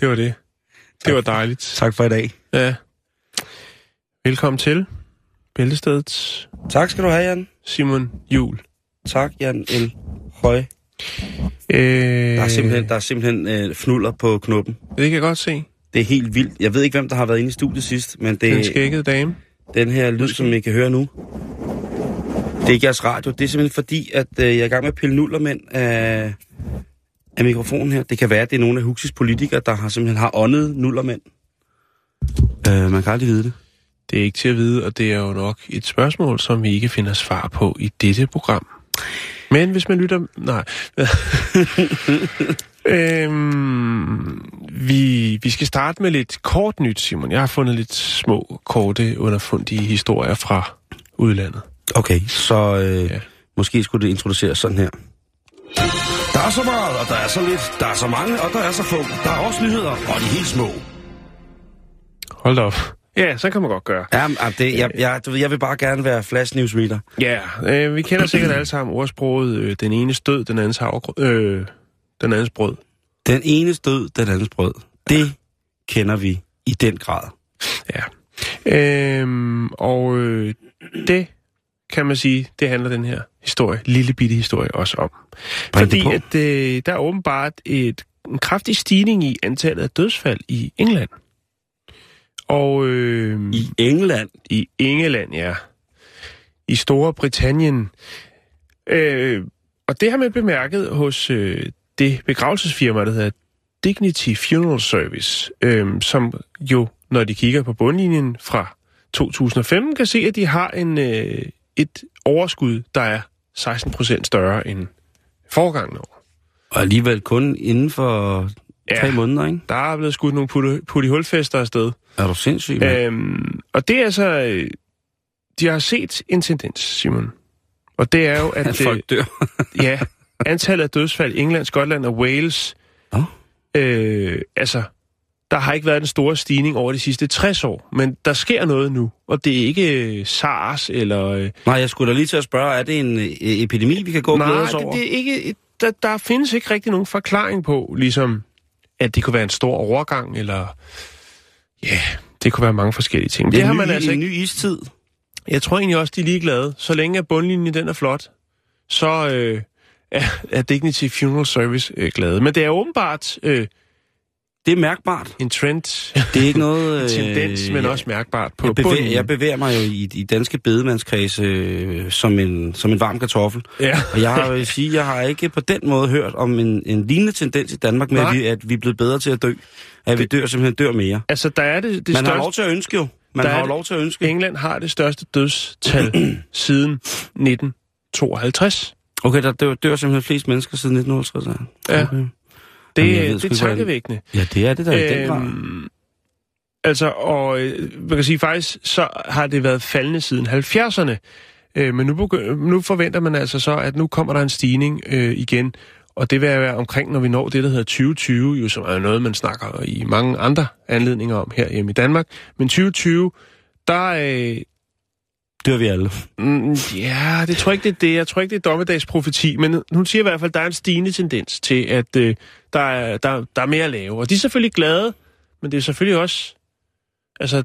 Det var det. Det var dejligt. Tak for i dag. Ja. Velkommen til Bæltestedet. Tak skal du have, Jan. Simon Jul. Tak, Jan L. Høj. Øh, Der er simpelthen, der er simpelthen øh, fnuller på knuppen. Det kan jeg godt se. Det er helt vildt. Jeg ved ikke, hvem der har været inde i studiet sidst, men det Den skækkede dame. den her lyd, som I kan høre nu. Det er ikke jeres radio. Det er simpelthen fordi, at øh, jeg er i gang med at pille nullermænd af, af mikrofonen her. Det kan være, at det er nogle af Huxis politikere, der har simpelthen har åndet nullermænd. Øh, man kan aldrig vide det. Det er ikke til at vide, og det er jo nok et spørgsmål, som vi ikke finder svar på i dette program. Men hvis man lytter... Nej. øhm, vi, vi skal starte med lidt kort nyt, Simon. Jeg har fundet lidt små, korte, underfundige historier fra udlandet. Okay, så øh, Ja. måske skulle det introduceres sådan her. Der er så meget, og der er så lidt. Der er så mange, og der er så få. Der er også nyheder, og de er helt små. Hold da op. Ja, så kan man godt gøre. Ja, ah, det, jeg, jeg, du ved, jeg vil bare gerne være flash news reader. Ja, øh, vi kender sikkert alle sammen ordsproget, øh, den ene stød, den andens havregrød, øh, den andens brød. Den ene død, den andens brød. Det kender vi i den grad. Ja. Øhm, og øh, det kan man sige, det handler den her historie, lille bitte historie også om. Bring Fordi at, øh, der er åbenbart et, en kraftig stigning i antallet af dødsfald i England. Og øh, I England. i England, ja. I Store Britannien. Øh, og det har man bemærket hos øh, det begravelsesfirma, der hedder Dignity Funeral Service, øh, som jo, når de kigger på bundlinjen fra 2015, kan se, at de har en, øh, et overskud, der er 16 procent større end forgangen år. Og alligevel kun inden for Ja. tre måneder, ikke? Der er blevet skudt nogle putte, putte hulfester afsted. Er du sindssyg, mand? Øhm, og det er så... øh, De har set en tendens, Simon. Og det er jo, at, At folk dør. ja, antallet af dødsfald i England, Skotland og Wales... Nå. Øh, altså, der har ikke været en stor stigning over de sidste 60 år, men der sker noget nu. Og det er ikke øh, SARS eller... Øh, Nej, jeg skulle da lige til at spørge, er det en øh, epidemi, vi kan gå nej, os det, over? det er ikke... Der, der findes ikke rigtig nogen forklaring på, ligesom, at det kunne være en stor overgang, eller... Ja, det kunne være mange forskellige ting. Men det det har ny, man altså en ikke ny istid. Jeg tror egentlig også, de er ligeglade. Så længe at bundlinjen den er flot, så øh, er, er Dignity Funeral Service øh, glade. Men det er åbenbart øh, Det er mærkbart. en trend, Det er ikke noget... øh, tendens, men også mærkbart på jeg bevæger, bundlinjen. jeg bevæger mig jo i, i danske bedemandskredse øh, som, en, som en varm kartoffel. Ja. Og jeg har vil sige, jeg har ikke på den måde hørt om en, en lignende tendens i Danmark med, at vi, at vi er blevet bedre til at dø. At vi dør simpelthen dør mere. Altså, der er det, det Man har største... lov til at ønske jo. Man Der er har det- lov til at ønske. England har det største dødstal siden 1952. Okay, der dør, dør simpelthen flest mennesker siden 1950. Ja. Okay. Det, Jamen, ved det er tankevækkende. Ja, det er det der i den grad. Øhm, altså, og øh, man kan sige faktisk, så har det været faldende siden 70'erne. Øh, men nu, begy- nu forventer man altså så, at nu kommer der en stigning øh, igen. Og det vil være omkring, når vi når det, der hedder 2020, jo, som er noget, man snakker i mange andre anledninger om her hjemme i Danmark. Men 2020, der... Øh, Dør vi alle. mm, ja, det tror jeg ikke, det er det. Jeg tror ikke, det er dommedagsprofeti. Men hun siger i hvert fald, at der er en stigende tendens til, at øh, der, er, der, der er mere at lave. Og de er selvfølgelig glade, men det er selvfølgelig også... Altså,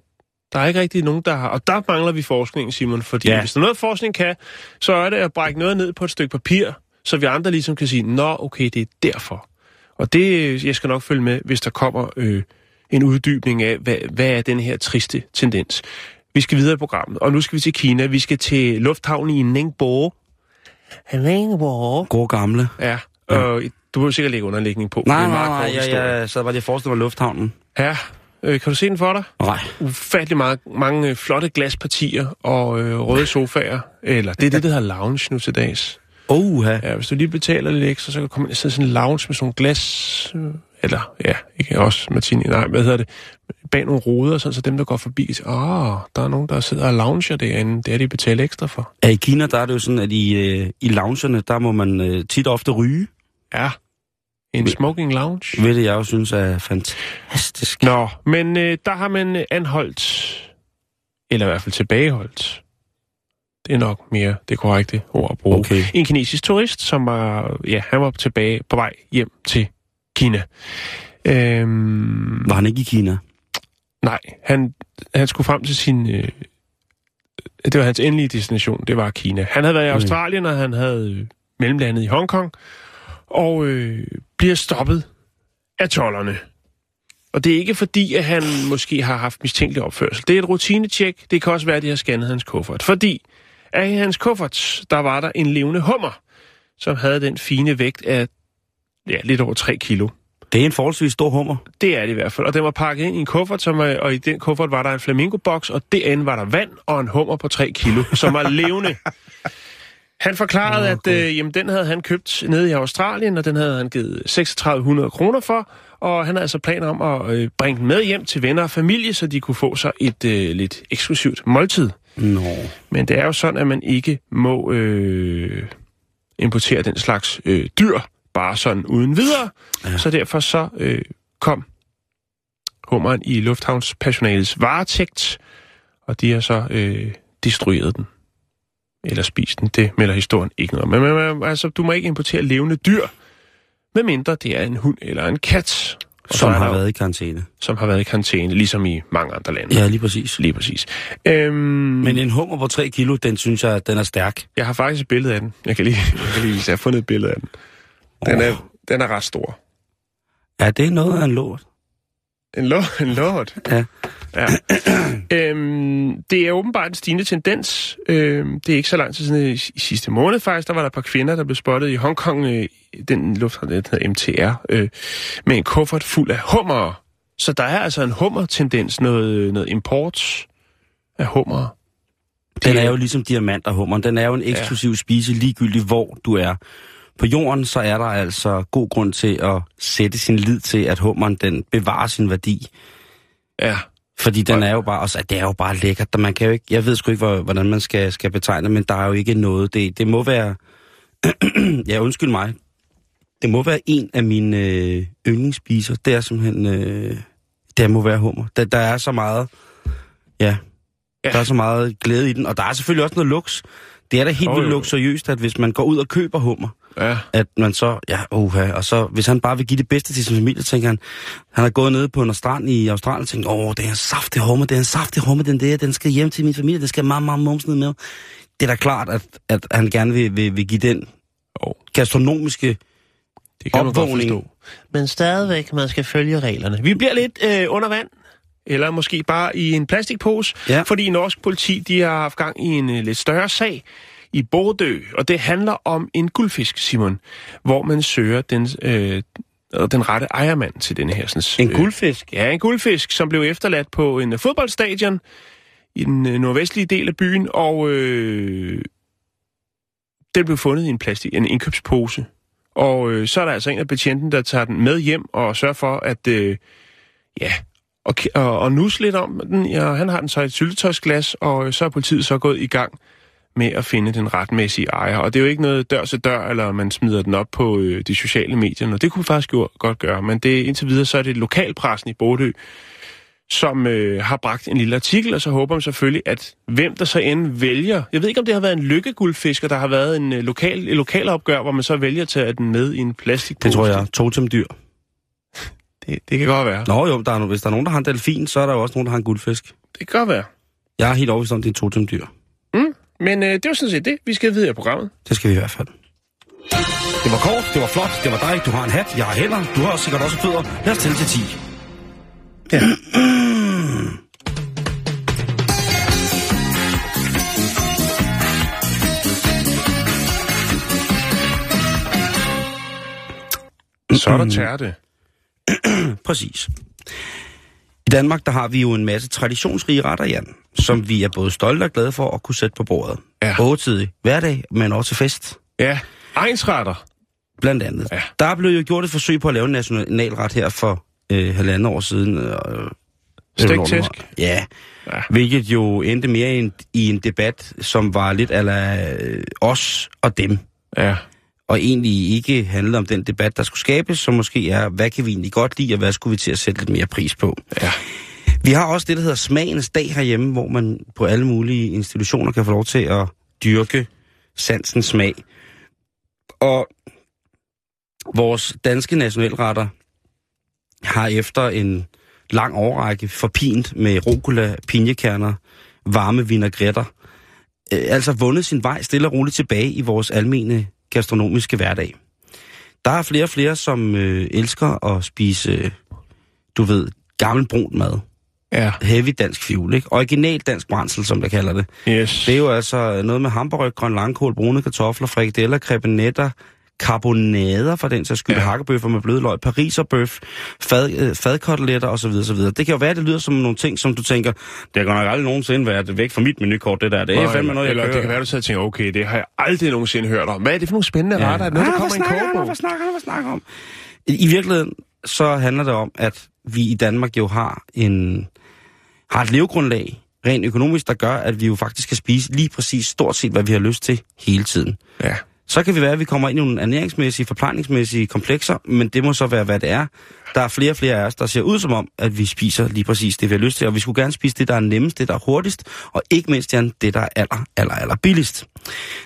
der er ikke rigtig nogen, der har... Og der mangler vi forskning, Simon, fordi Ja. ja. hvis der er noget, forskning kan, så er det at brække noget ned på et stykke papir, så vi andre ligesom kan sige, nå, okay, det er derfor. Og det, jeg skal nok følge med, hvis der kommer øh, en uddybning af, hvad, hvad er den her triste tendens. Vi skal videre i programmet, og nu skal vi til Kina. Vi skal til lufthavnen i Ningbo. Ningbo. Gode gamle. Ja, Og du må sikkert lægge underlægning på. Nej, nej, nej, jeg, historie. jeg sad bare lige og forestillede mig lufthavnen. Ja, øh, kan du se den for dig? Nej. Ufattelig meget, mange øh, flotte glaspartier og øh, røde sofaer. Eller det er det, der hedder lounge nu til dags. Oha. Ja, hvis du lige betaler lidt ekstra, så kan du komme ind og sidde i sådan en lounge med sådan nogle glas... Øh, eller, ja, ikke også Martini, nej, hvad hedder det? Bag nogle ruder, sådan, så dem, der går forbi, siger, åh, der er nogen, der sidder og lounger derinde. Det er de betalt ekstra for. Ja, i Kina, der er det jo sådan, at i, øh, i loungerne, der må man øh, tit ofte ryge. Ja, en smoking lounge. Hvilket jeg jo synes er fantastisk. Nå, men øh, der har man anholdt, eller i hvert fald tilbageholdt. Det er nok mere det korrekte ord at bruge. Okay. En kinesisk turist, som var, ja, han var tilbage på vej hjem til Kina. Øhm, Var han ikke i Kina? nej, han, han skulle frem til sin... Øh, det var hans endelige destination, det var Kina. Han havde været i. Australien, og han havde øh, mellemlandet i Hongkong, og øh, bliver stoppet af tollerne. Og det er ikke fordi, at han måske har haft mistænkelig opførsel. Det er et rutinetjek. Det kan også være, at de har scannet hans kuffert. Fordi af hans kuffert, der var der en levende hummer, som havde den fine vægt af ja, lidt over 3 kilo. Det er en forholdsvis stor hummer. Det er det i hvert fald. Og den var pakket ind i en kuffert, som, er- og i den kuffert var der en flamingoboks, og derinde var der vand og en hummer på 3 kilo, som var levende. Han forklarede, at øh, jamen, den havde han købt nede i Australien, og den havde han givet 3600 kroner for, og han havde altså planer om at øh, bringe den med hjem til venner og familie, så de kunne få sig et øh, lidt eksklusivt måltid. Nå. Men det er jo sådan, at man ikke må øh, importere den slags øh, dyr, bare sådan uden videre. Ja. Så derfor så øh, kom hummeren i lufthavnspersonalets varetægt, og de har så øh, destrueret den. Eller spist den, det melder historien ikke noget om. Men, men, altså, du må ikke importere levende dyr, medmindre det er en hund eller en kat, og Som har der været i karantæne. som har været i karantæne, ligesom i mange andre lande. Ja, lige præcis. Lige præcis. Øhm, Men en hummer på 3 kilo, den synes jeg, den er stærk. Jeg har faktisk et billede af den. Jeg kan lige, jeg kan lige vise. Jeg har fundet et billede af den. Den er, den er ret stor. Ja, det er noget af en lort. En, lo, en lort. Ja. ja. øhm, det er åbenbart en stigende tendens. Øhm, det er ikke så lang tid siden i, i sidste måned faktisk. Der var der et par kvinder, der blev spottet i Hongkong. Øh, den lufthavn, der hedder MTR. Øh, med en kuffert fuld af hummer. Så der er altså en hummer-tendens. Noget, noget import af hummer. Den er jo ligesom diamanterhummeren. Den er jo en eksklusiv ja. spise, ligegyldigt hvor du er. På jorden, så er der altså god grund til at sætte sin lid til, at hummeren den bevarer sin værdi. Ja. Fordi den er jo bare, altså, det er jo bare lækkert. Man kan jo ikke, jeg ved sgu ikke, hvor- hvordan man skal, skal betegne, men der er jo ikke noget. Det, det må være, ja undskyld mig, det må være en af mine øh, yndlingsspiser. Det er simpelthen, øh, det må være hummer. Der, der er så meget, ja, Ja. der er så meget glæde i den. Og der er selvfølgelig også noget luks. Det er da helt Jo, vildt luksuriøst, at hvis man går ud og køber hummer, Ja. at man så, ja, uha, og så, hvis han bare vil give det bedste til sin familie, tænker han, han har gået nede på en strand i Australien og tænkt, åh, det er en saftig hummer, det er en saftig hummer, den der, den skal hjem til min familie, den skal meget, meget mums ned med. Det er da klart, at, at han gerne vil, vil, vil give den Jo. gastronomiske Det kan man godt Opvågning. forstå. Men stadigvæk, man skal følge reglerne. Vi bliver lidt øh, under vand, eller måske bare i en plastikpose, Ja. fordi norsk politi de har haft gang i en øh, lidt større sag i Bordø, og det handler om en guldfisk, Simon, hvor man søger den, øh, den rette ejermand til denne her. Sådan, En guldfisk? Ja, en guldfisk, som blev efterladt på en øh, fodboldstadion i den øh, nordvestlige del af byen, og øh, den blev fundet i en, plastik, en indkøbspose. Og øh, så er der altså en af betjenten, der tager den med hjem og sørger for, at øh, ja, og, og, og nus lidt om den. Ja, han har den så i et syltetøjsglas, og øh, så er politiet så gået i gang med at finde den retmæssige ejer. Og det er jo ikke noget dør til dør, eller man smider den op på øh, de sociale medier. Og det kunne vi faktisk jo godt gøre. Men det, indtil videre så er det lokalpressen i Bordø, som øh, har bragt en lille artikel, og så håber man selvfølgelig, at hvem der så end vælger... Jeg ved ikke, om det har været en lykkeguldfisker, der har været en øh, lokal, et lokalopgør, hvor man så vælger at tage den med i en plastikpose. Det tror jeg er totemdyr. Det, det kan godt være. Nå jo, der er, hvis der er nogen, der har en delfin, så er der jo også nogen, der har en guldfisk. Det kan godt være. Jeg er helt overbevist om, det er totemdyr. Men øh, det var sådan set det. Vi skal videre i programmet. Det skal vi i hvert fald. Det var kort, det var flot, det var dig, du har en hat, jeg har hænder, du har sikkert også fødder. Lad os tælle til 10. Ja. Så er der tærte. Præcis. I Danmark, der har vi jo en masse traditionsrige retter, Jan, som vi er både stolte og glade for at kunne sætte på bordet. Ja. Både til hverdag, men også til fest, Ja, egensretter. blandt andet. Ja. Der blev jo gjort et forsøg på at lave en nationalret her for øh, halvandet år siden. Øh, Stegtæsk. Ja, Ja. hvilket jo endte mere i en, i en debat, som var lidt ala øh, os og dem. Ja. Og egentlig ikke handlede om den debat, der skulle skabes, som måske er, hvad kan vi egentlig godt lide, og hvad skulle vi til at sætte lidt mere pris på. Ja. Vi har også det, der hedder Smagens Dag herhjemme, hvor man på alle mulige institutioner kan få lov til at dyrke sansens smag. Og vores danske nationalretter har efter en lang årrække forpint med rucola, pinjekerner, varme vinagretter, øh, altså vundet sin vej stille og roligt tilbage i vores almene gastronomiske hverdag. Der er flere og flere, som øh, elsker at spise, øh, du ved, gammel brun mad. Ja. Heavy dansk fjul, ikke? Original dansk brændsel, som der kalder det. Yes. Det er jo altså noget med hamburg, grøn langkål, brune kartofler, frikadeller, krebinetter, karbonader for den sags skyld, Ja. hakkebøffer med blødløg, pariserbøf, fad, øh, fadkoteletter osv. osv. Det kan jo være, at det lyder som nogle ting, som du tænker, det godt nok aldrig nogensinde været væk fra mit menukort, det der. Det er Nå, fandme noget, jeg eller kører. det kan være, du sidder og tænker, okay, det har jeg aldrig nogensinde hørt om. Hvad er det for nogle spændende ja. retter? Er noget, Ah, der hvad kommer en snakker han? Hvad snakker han? Hvad snakker om? I, I virkeligheden, så handler det om, at vi i Danmark jo har en har et levegrundlag, rent økonomisk, der gør, at vi jo faktisk kan spise lige præcis stort set, hvad vi har lyst til hele tiden. Ja. Så kan vi være, at vi kommer ind i nogle ernæringsmæssige, forplejningsmæssige komplekser, men det må så være, hvad det er. Der er flere og flere af os, der ser ud som om, at vi spiser lige præcis det, vi har lyst til, og vi skulle gerne spise det, der er nemmest, det, der er hurtigst, og ikke mindst, det, der er aller, aller, aller billigst.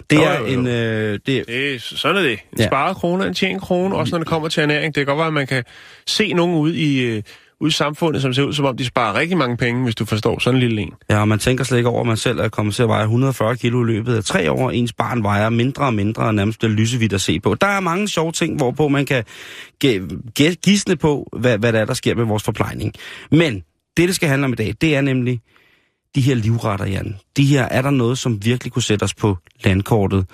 Det Jo, er jo, jo. en... Øh, det, Det sådan er det. En ja. Ja. sparet krone, en tjent krone, også når det kommer til ernæring. Det kan godt være, at man kan se nogen ude i, øh, ude i samfundet, som ser ud som om, de sparer rigtig mange penge, hvis du forstår sådan en lille en. Ja, og man tænker slet ikke over, at man selv er kommet til at veje 140 kilo i løbet af tre år. Ens barn vejer mindre og mindre, og nærmest bliver lysevidt at se på. Der er mange sjove ting, hvorpå man kan gisne på, hvad, hvad der er, der sker med vores forplejning. Men det, det skal handle om i dag, det er nemlig de her livretter, Jan. De her, er der noget, som virkelig kunne sætte os på landkortet?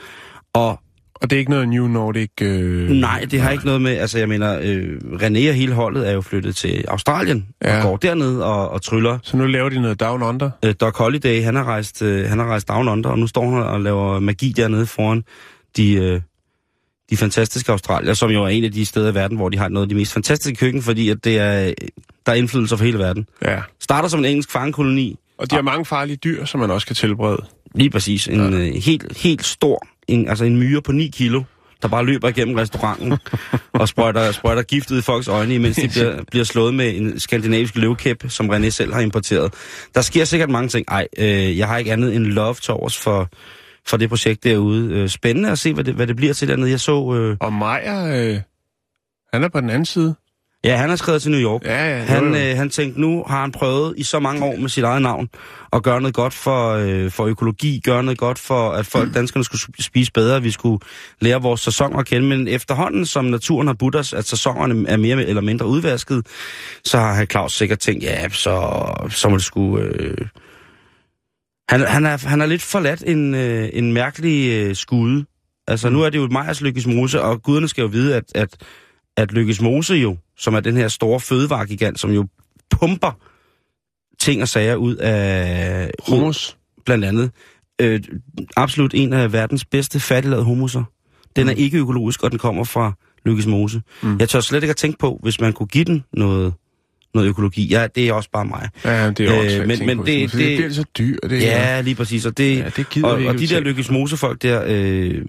Og og det er ikke noget New Nordic... Øh... nej, det har ikke noget med, altså jeg mener, øh, René og hele holdet er jo flyttet til Australien, ja. Og går derned og, og tryller Så nu laver de noget Down Under. øh, Doc Holliday, han har rejst, øh, han har rejst down under, og nu står han og laver magi dernede foran de, øh, de fantastiske Australier, som jo er en af de steder i verden, hvor de har noget af de mest fantastiske køkken, fordi at det er, der er indflydelse for hele verden. Ja. Starter som en engelsk fangekoloni, Og de har mange farlige dyr, som man også kan tilberede. Lige præcis, en øh, helt, helt stor, en, altså en myre på 9 kilo, der bare løber igennem restauranten og sprøjter, sprøjter gift ud i folks øjne, imens de bliver, bliver slået med en skandinavisk løvkæp, som René selv har importeret. Der sker sikkert mange ting. Ej, øh, jeg har ikke andet end love til overs for, for det projekt derude. Øh, spændende at se, hvad det, hvad det bliver til dernede. Jeg så... Øh, Og Maja, øh, han er på den anden side. Ja, han har skrevet til New York. Ja, ja. Han, jo, jo. øh, han tænkte, nu har han prøvet i så mange år med sit eget navn at gøre noget godt for, øh, for økologi, gøre noget godt for, at folk, danskerne skulle sp- spise bedre, vi skulle lære vores sæsoner at kende. Men efterhånden, som naturen har budt os, at sæsonerne er mere eller mindre udvasket, så har han Claus sikkert tænkt, ja, så, så må det skulle... Øh... Han, han, er, han er lidt forladt en, øh, en mærkelig øh, skude. Altså, nu er det jo Majers Lykkes Mose, og guderne skal jo vide, at, at, at Lykkes Mose jo, som er den her store fødevaregigant, som jo pumper ting og sager ud af... Hummus. Blandt andet. Øh, absolut en af verdens bedste færdiglavede hummuser. Den er ikke økologisk, og den kommer fra Lykkes Mose. Mm. Mm. Jeg tør slet ikke at tænke på, hvis man kunne give den noget, noget økologi. Ja, det er også bare mig. Ja, det er Øh, også men- men det- det, det det- bliver så dyr. Det, Ja, lige præcis. Og, det, ja, det og, og de der. Lykkes Mose-folk der, øh,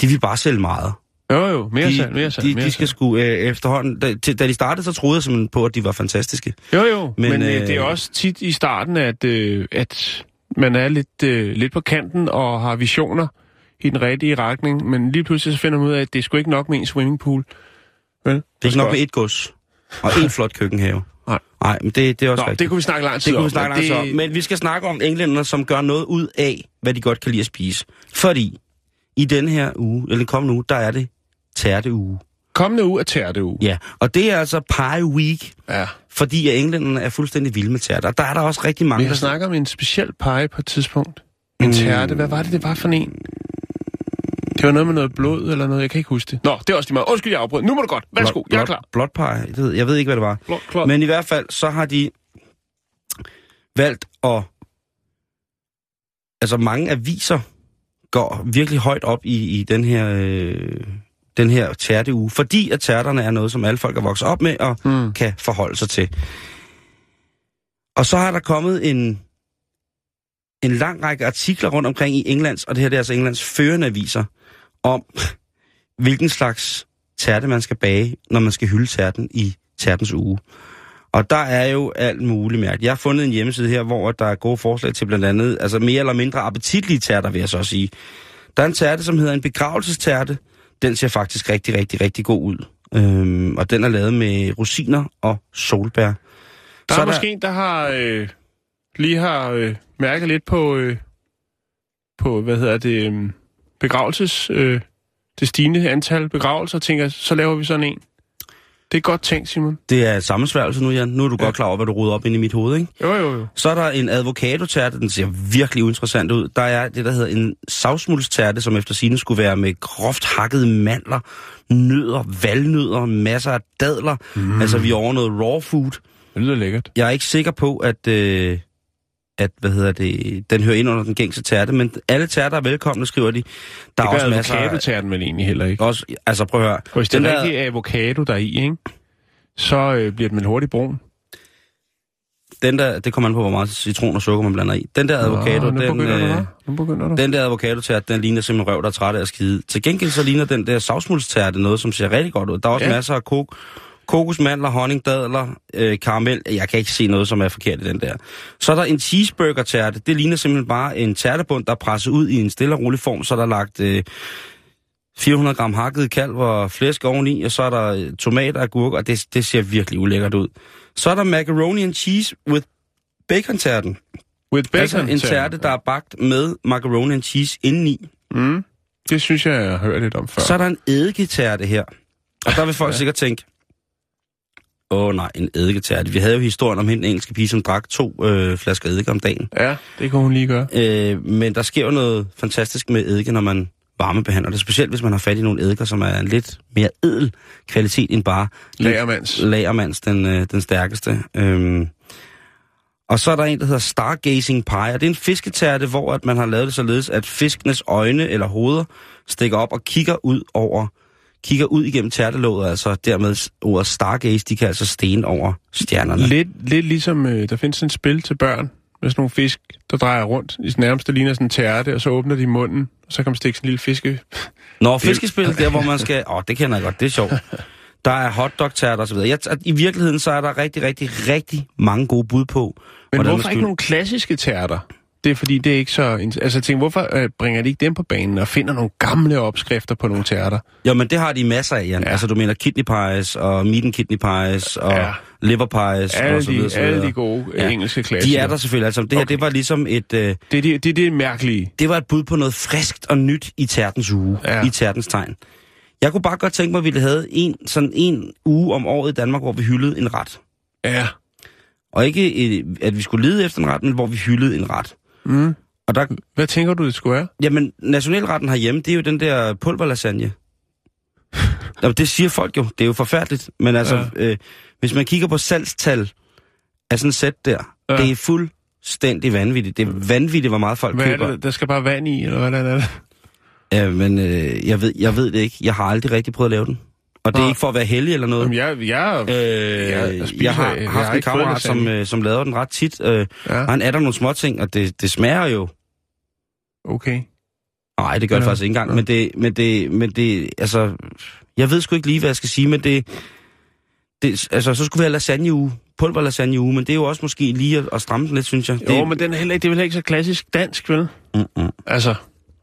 de vil bare sælge meget. Jo, jo, mere de, salg, mere salg, de, mere de skal sgu øh, efterhånden... Da, til, da de startede, så troede jeg simpelthen på, at de var fantastiske. Jo, jo, men, Men, øh, øh, det er også tit i starten, at, øh, at man er lidt, øh, lidt på kanten og har visioner i den rigtige retning, men lige pludselig så finder man ud af, at det er sgu ikke nok med en swimmingpool. Vel? Det er ikke nok med et gods og en flot køkkenhave. Nej. Nej, men det, det er også Nå, rigtigt. det kunne vi snakke lang tid det kunne om. vi snakke det... om. Men vi skal snakke om englænderne, som gør noget ud af, hvad de godt kan lide at spise. Fordi i den her uge, eller den kommende uge, der er det tærte uge. Kommende uge er tærteuge. Ja, og det er altså pie week, Ja. fordi at englænderne er fuldstændig vilde med tærter. Der er der også rigtig mange... Vi har snakket om en speciel pege på et tidspunkt. En Mm. tærte. Hvad var det, det var for en? Det var noget med noget blod eller noget, jeg kan ikke huske det. Nå, det er også lige meget. Undskyld, jeg afbrød. Nu må du godt. Værsgo, jeg er klar. Blotpej, det ved, jeg ved ikke, hvad det var. Blot, klar. Men i hvert fald, så har de valgt at... Altså, mange aviser går virkelig højt op i, i den her... Øh, den her tærteuge, fordi at tærterne er noget, som alle folk er vokset op med og Mm. kan forholde sig til. Og så har der kommet en, en lang række artikler rundt omkring i Englands, og det her det er altså Englands førende aviser, om hvilken slags tærte man skal bage, når man skal hylde tærten i tærtens uge. Og der er jo alt muligt mærke. Jeg har fundet en hjemmeside her, hvor der er gode forslag til blandt andet, altså mere eller mindre appetitlige tærter, vil jeg så sige. Der er en tærte, som hedder en begravelsestærte. Den ser faktisk rigtig, rigtig, rigtig god ud. Øhm, og den er lavet med rosiner og solbær. Der Så er er der- måske en, der har øh, lige har øh, mærket lidt på, øh, på hvad hedder det, øh, begravelses, øh, det stigende antal begravelser, tænker, så laver vi sådan en. Det er godt tænkt, Simon. Det er sammensværgelse nu, Jan. Nu er du ja. godt klar over, hvad du roder op ind i mit hoved, ikke? Jo, jo, jo. Så er der en avocado-tærte, den ser virkelig uinteressant ud. Der er det, der hedder en savsmuldstærte, som efter sine skulle være med groft hakkede mandler, nødder, valnødder, masser af dadler. Mm. Altså, vi er over noget raw food. Det lyder lækkert. Jeg er ikke sikker på, at, øh, at hvad hedder det, den hører ind under den gængse tærte, men alle tærter er velkomne, skriver de. Der Det er også masser af... avocado-tærten vel egentlig heller ikke. Også, altså, prøv at høre. Og hvis det Den er der- rigtig avocado, der er i, ikke? så øh, bliver den vel hurtigt brun. Den der, det kommer an på, hvor meget citron og sukker man blander i. Den der avocado, Nå, den, øh, du. Den der avocado-tært, den ligner simpelthen røv, der er træt af at skide. Til gengæld så ligner den der savsmuldstærte noget, som ser rigtig godt ud. Der er også ja. masser af kok kokos, mandler, honning, dadler, øh, karamel. Jeg kan ikke se noget, som er forkert i den der. Så er der en cheeseburger-tærte. Det ligner simpelthen bare en tærtebund, der er presset ud i en stille og rolig form. Så er der lagt øh, 400 gram hakket kalv og flæsk oveni, og så er der øh, tomater og agurk, og det, det ser virkelig ulækkert ud. Så er der macaroni and cheese with bacon-tærten. With bacon Altså en tærte, der er bagt med macaroni and cheese indeni. Mm. Det synes jeg, jeg har hørt lidt om før. Så er der en eddiketærte her. Og der vil folk ja. sikkert tænke, åh oh, nej, en eddiketærte. Vi havde jo historien om hende, engelske pige, som drak to øh, flasker eddike om dagen. Ja, det kunne hun lige gøre. Øh, men der sker jo noget fantastisk med eddike, når man varmebehandler det. Specielt hvis man har fat i nogle eddiker, som er en lidt mere edel kvalitet end bare Lagermands. Lagermands, den, øh, den stærkeste. Øhm, og så er der en, der hedder Stargazing Pie, og det er en fisketærte, hvor at man har lavet det således, at fiskenes øjne eller hoveder stikker op og kigger ud over kigger ud igennem tærtelåget, altså dermed ordet Stargaze, de kan altså stene over stjernerne. Lidt, lidt ligesom, øh, der findes en spil til børn med sådan nogle fisk, der drejer rundt. I nærmest der ligner sådan en tærte, og så åbner de munden, og så kan man stikke sådan en lille fiske. Nå, fiskespil, der hvor man skal... Åh, det kender jeg godt, det er sjovt. Der er hotdog-tærter og så videre. Jeg, I virkeligheden så er der rigtig, rigtig, rigtig mange gode bud på. Men hvorfor ikke nogle klassiske tærter? Det er fordi, det er ikke så... Altså, jeg tænker, hvorfor øh, bringer de ikke dem på banen og finder nogle gamle opskrifter på nogle tærter? Jo, men det har de masser af, Jan. Ja. Altså, du mener kidney pies, og meat and kidney pies, og Ja. liver pies, Alle og så videre, de, så alle de gode ja. Ja. engelske klassikere. De er der selvfølgelig. Altså, det her, Okay. okay. det var ligesom et... Øh, Det er det, det, er det mærkelige. det var et bud på noget friskt og nyt i tærtens uge. Ja. I tærtens tegn. Jeg kunne bare godt tænke mig, at vi havde en, sådan en uge om året i Danmark, hvor vi hyldede en ret. Ja. Og ikke, et, at vi skulle lede efter en ret, men hvor vi hyldede en ret. Mm. Og der, Hvad tænker du, det skulle være? Jamen, nationalretten herhjemme, det er jo den der pulverlasagne. Jamen, det siger folk jo. Det er jo forfærdeligt. Men altså, Ja. øh, hvis man kigger på salgstal af sådan et sæt der, Ja. det er fuldstændig vanvittigt. Det er vanvittigt, hvor meget folk Hvad er køber. det? Der skal bare vand i, eller hvad er det? Ja, men øh, jeg, ved, jeg ved det ikke. Jeg har aldrig rigtig prøvet at lave den. Og det er ikke for at være heldig eller noget. Jamen, jeg, jeg, Øh, jeg jeg, spiser- jeg har jeg haft har en kammerat, som, øh, som laver den ret tit. Øh, ja, og han er der nogle små ting, og det, det smager jo okay. Nej, det gør det Ja, faktisk ikke engang. ja. Men det, men det, men det, altså, jeg ved sgu ikke lige, hvad jeg skal sige, men det, det altså, så skulle vi have lasagne uge, pulver lasagne uge, men det er jo også måske lige at, at stramme den lidt, synes jeg. Jo, det, men den er heller ikke, det er vel ikke så klassisk dansk, vel? Mm-mm. Altså,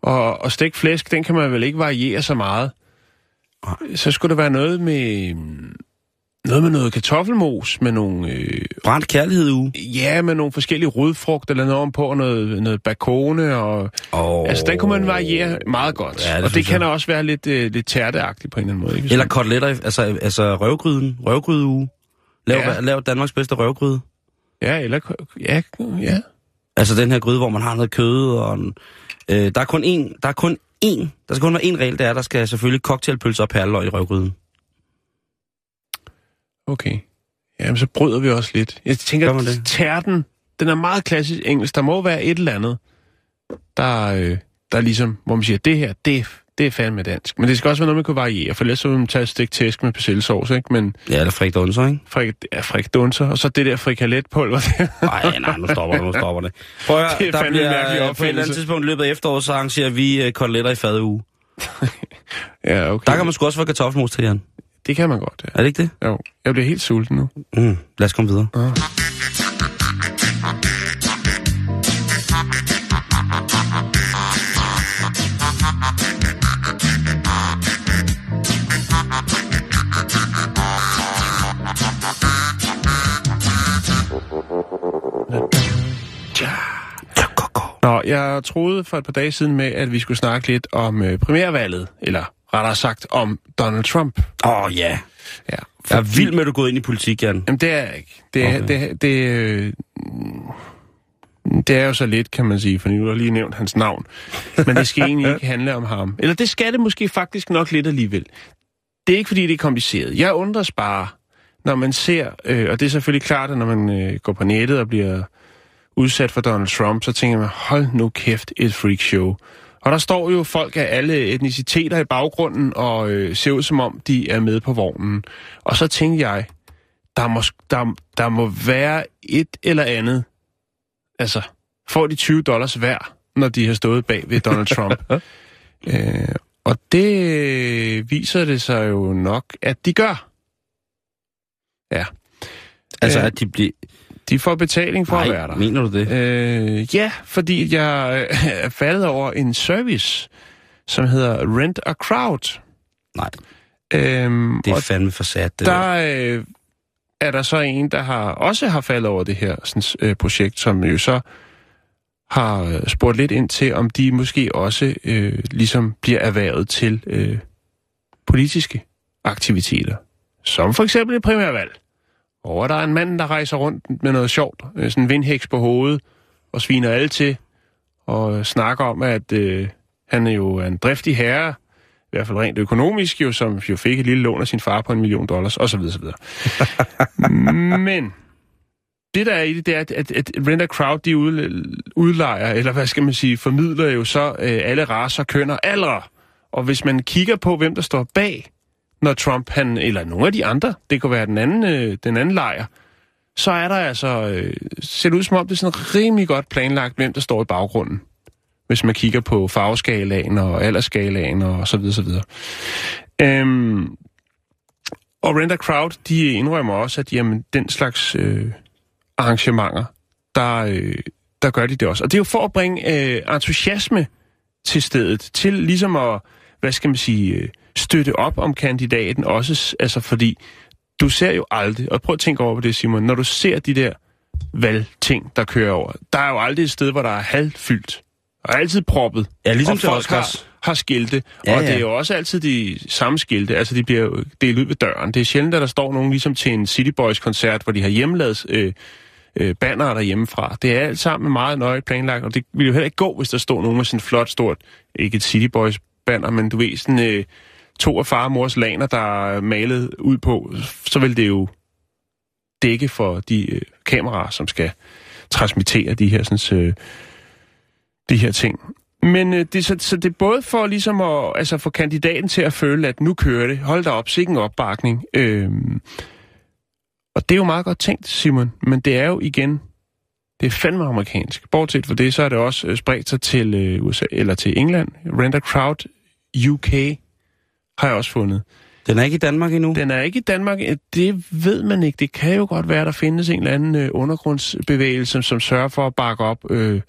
og, og stegt flæsk, den kan man vel ikke variere så meget. Så skulle der være noget med... Noget med noget kartoffelmos, med nogle... Øh, Brændt kærlighed uge. ja, med nogle forskellige rødfrugter eller noget på, og noget, noget bakone, og... Oh. Altså, den kunne man variere meget godt. Ja, det og det kan jeg. også være lidt, øh, lidt tærteagtigt på en eller anden måde. Ikke? Eller koteletter, altså, altså røvgryden, røvgryde uge. Lav, ja. lav Danmarks bedste røvgryde. Ja, eller... Ja, ja. Altså den her gryde, hvor man har noget kød og en, Øh, der er kun én, der er kun én, der skal kun være én regel, det er, der skal selvfølgelig cocktailpølser og perløg i røvgryden. Okay. Jamen, så bryder vi også lidt. Jeg tænker, at tærten, den er meget klassisk engelsk. Der må være et eller andet, der, øh, der er ligesom, hvor man siger, det her, det, det er fandme dansk. Men det skal også være noget, man kan variere, for ellers så vil man tage et stik tæsk med persillesovs, ikke? Men Ja, eller frik dunser, ikke? frik, ja, frikadunser, og så det der frikaletpulver. Nej, nej, nu stopper det, nu stopper det. Prøv at høre, Det er der bliver, mærkelig øh, på et eller andet tidspunkt i løbet af efteråret, så arrangerer vi uh, koteletter i fadeuge. ja, okay. Der kan man sgu også få kartoffelmos til, Jan. Det kan man godt, ja. Er det ikke det? Jo, jeg bliver helt sulten nu. Mm, lad os komme videre. Nå, jeg troede for et par dage siden med, at vi skulle snakke lidt om øh, primærvalget, eller rettere sagt om Donald Trump. Åh, oh, ja. Ja, Jeg er vild med, at du er gået ind i politik, Jan. Jamen, det er jeg ikke. Det er, Okay. det, det, øh, det er jo så lidt, kan man sige, for nu har lige nævnt hans navn. Men det skal egentlig ikke handle om ham. Eller det skal det måske faktisk nok lidt alligevel. Det er ikke, fordi det er kompliceret. Jeg undres bare, når man ser, øh, og det er selvfølgelig klart, at når man øh, går på nettet og bliver udsat for Donald Trump, så tænker man, hold nu kæft, et freakshow. Og der står jo folk af alle etniciteter i baggrunden og øh, ser ud som om, de er med på vognen. Og så tænker jeg, der må, der, der må være et eller andet. Altså, får de 20 dollars hver, når de har stået bag ved Donald Trump. øh, og det viser det sig jo nok, at de gør. Ja, Altså, Øh, at de bliver... de får betaling for Nej, at være der. mener du det? Øh, ja, fordi jeg øh, er faldet over en service, som hedder Rent a Crowd. Nej, Øhm, det er fandme for sat, det der. der øh, er der så en, der har også har faldet over det her sådan, øh, projekt, som jo så har øh, spurgt lidt ind til, om de måske også øh, ligesom bliver erhvervet til øh, politiske aktiviteter. Som for eksempel et primærvalg. Hvor der er en mand, der rejser rundt med noget sjovt. øh, Sådan en vindhæks på hovedet og sviner alle til. Og snakker om, at øh, han er jo en driftig herre, i hvert fald rent økonomisk, jo, som jo fik et lille lån af sin far på en million dollars, osv. osv. Men det, der er i det, det er, at, at, a Crowd, de ud, udlejer, eller hvad skal man sige, formidler jo så øh, alle raser, kønner, aldre. Og hvis man kigger på, hvem der står bag, når Trump, han, eller nogle af de andre, det kunne være den anden, øh, den anden lejr, så er der altså, øh, ser det ud som om, det er sådan rimelig godt planlagt, hvem der står i baggrunden. Hvis man kigger på farveskalaen og aldersskalaen og så videre, så videre. Øhm, og Rent Crowd, de indrømmer også, at jamen, den slags øh, arrangementer, der, øh, der gør de det også. Og det er jo for at bringe øh, entusiasme til stedet, til ligesom at, hvad skal man sige, øh, støtte op om kandidaten også, altså fordi du ser jo aldrig, og prøv at tænke over på det, Simon, når du ser de der valgting, der kører over, der er jo aldrig et sted, hvor der er halvfyldt, og altid proppet, Ja, ligesom og folk har, har skilte, Ja, og ja. det er jo også altid de samme skilte, altså de bliver jo delt ud ved døren. Det er sjældent, at der står nogen ligesom til en City Boys-koncert, hvor de har hjemmelavet øh, øh, banner derhjemmefra. Det er alt sammen meget nøje planlagt, og det ville jo heller ikke gå, hvis der stod nogen med sådan et flot, stort, ikke et City Boys banner, men du ved, sådan øh, to af far og mors laner, der er malet ud på, så vil det jo dække for de øh, kameraer, som skal transmittere de her, sådan, øh, de her ting. Men øh, det, så, så det er både for ligesom at altså, få kandidaten til at føle, at nu kører det. Hold da op, sikke en opbakning. Øh, og det er jo meget godt tænkt, Simon, men det er jo igen, det er fandme amerikansk. Bortset fra det, så er det også øh, spredt sig til øh, USA, eller til England. Render Crowd UK har jeg også fundet. Den er ikke i Danmark endnu. Den er ikke i Danmark. øh, Det ved man ikke. Det kan jo godt være, at der findes en eller anden øh, undergrundsbevægelse, som sørger for at bakke op øh,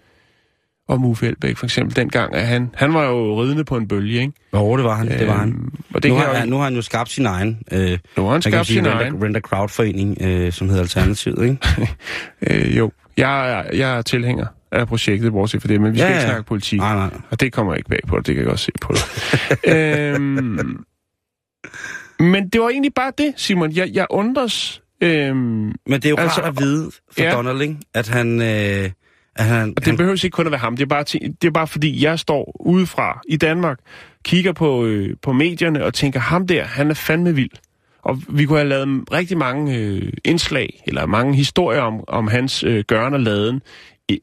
om Uffe Elbæk, for eksempel. Dengang, at han, han var jo ridende på en bølge, ikke? Jo, det var han. Det var han. Og det Nu kan har, jo, han, nu har han jo skabt sin egen, øh, nu har han skabt sin egen. rent a crowd-forening, øh, som hedder Alternativet, ikke? Øh, jo, jeg, er- jeg er tilhænger af projektet, bortset for det, men vi skal Ja, ikke ja. snakke politik. Nej, nej. Og det kommer ikke bag på dig, det kan jeg godt se på dig. øhm, men det var egentlig bare det, Simon. Jeg, jeg undres... Øhm, Men det er jo Altså, rart at vide for ja. Donald, ikke? At han, øh, At han, Og det han, behøver ikke kun at være ham. Det er bare, det er bare fordi, jeg står udefra i Danmark, kigger på, øh, på medierne og tænker, ham der, han er fandme vild. Og vi kunne have lavet rigtig mange øh, indslag, eller mange historier om, om hans øh, gøren og laden.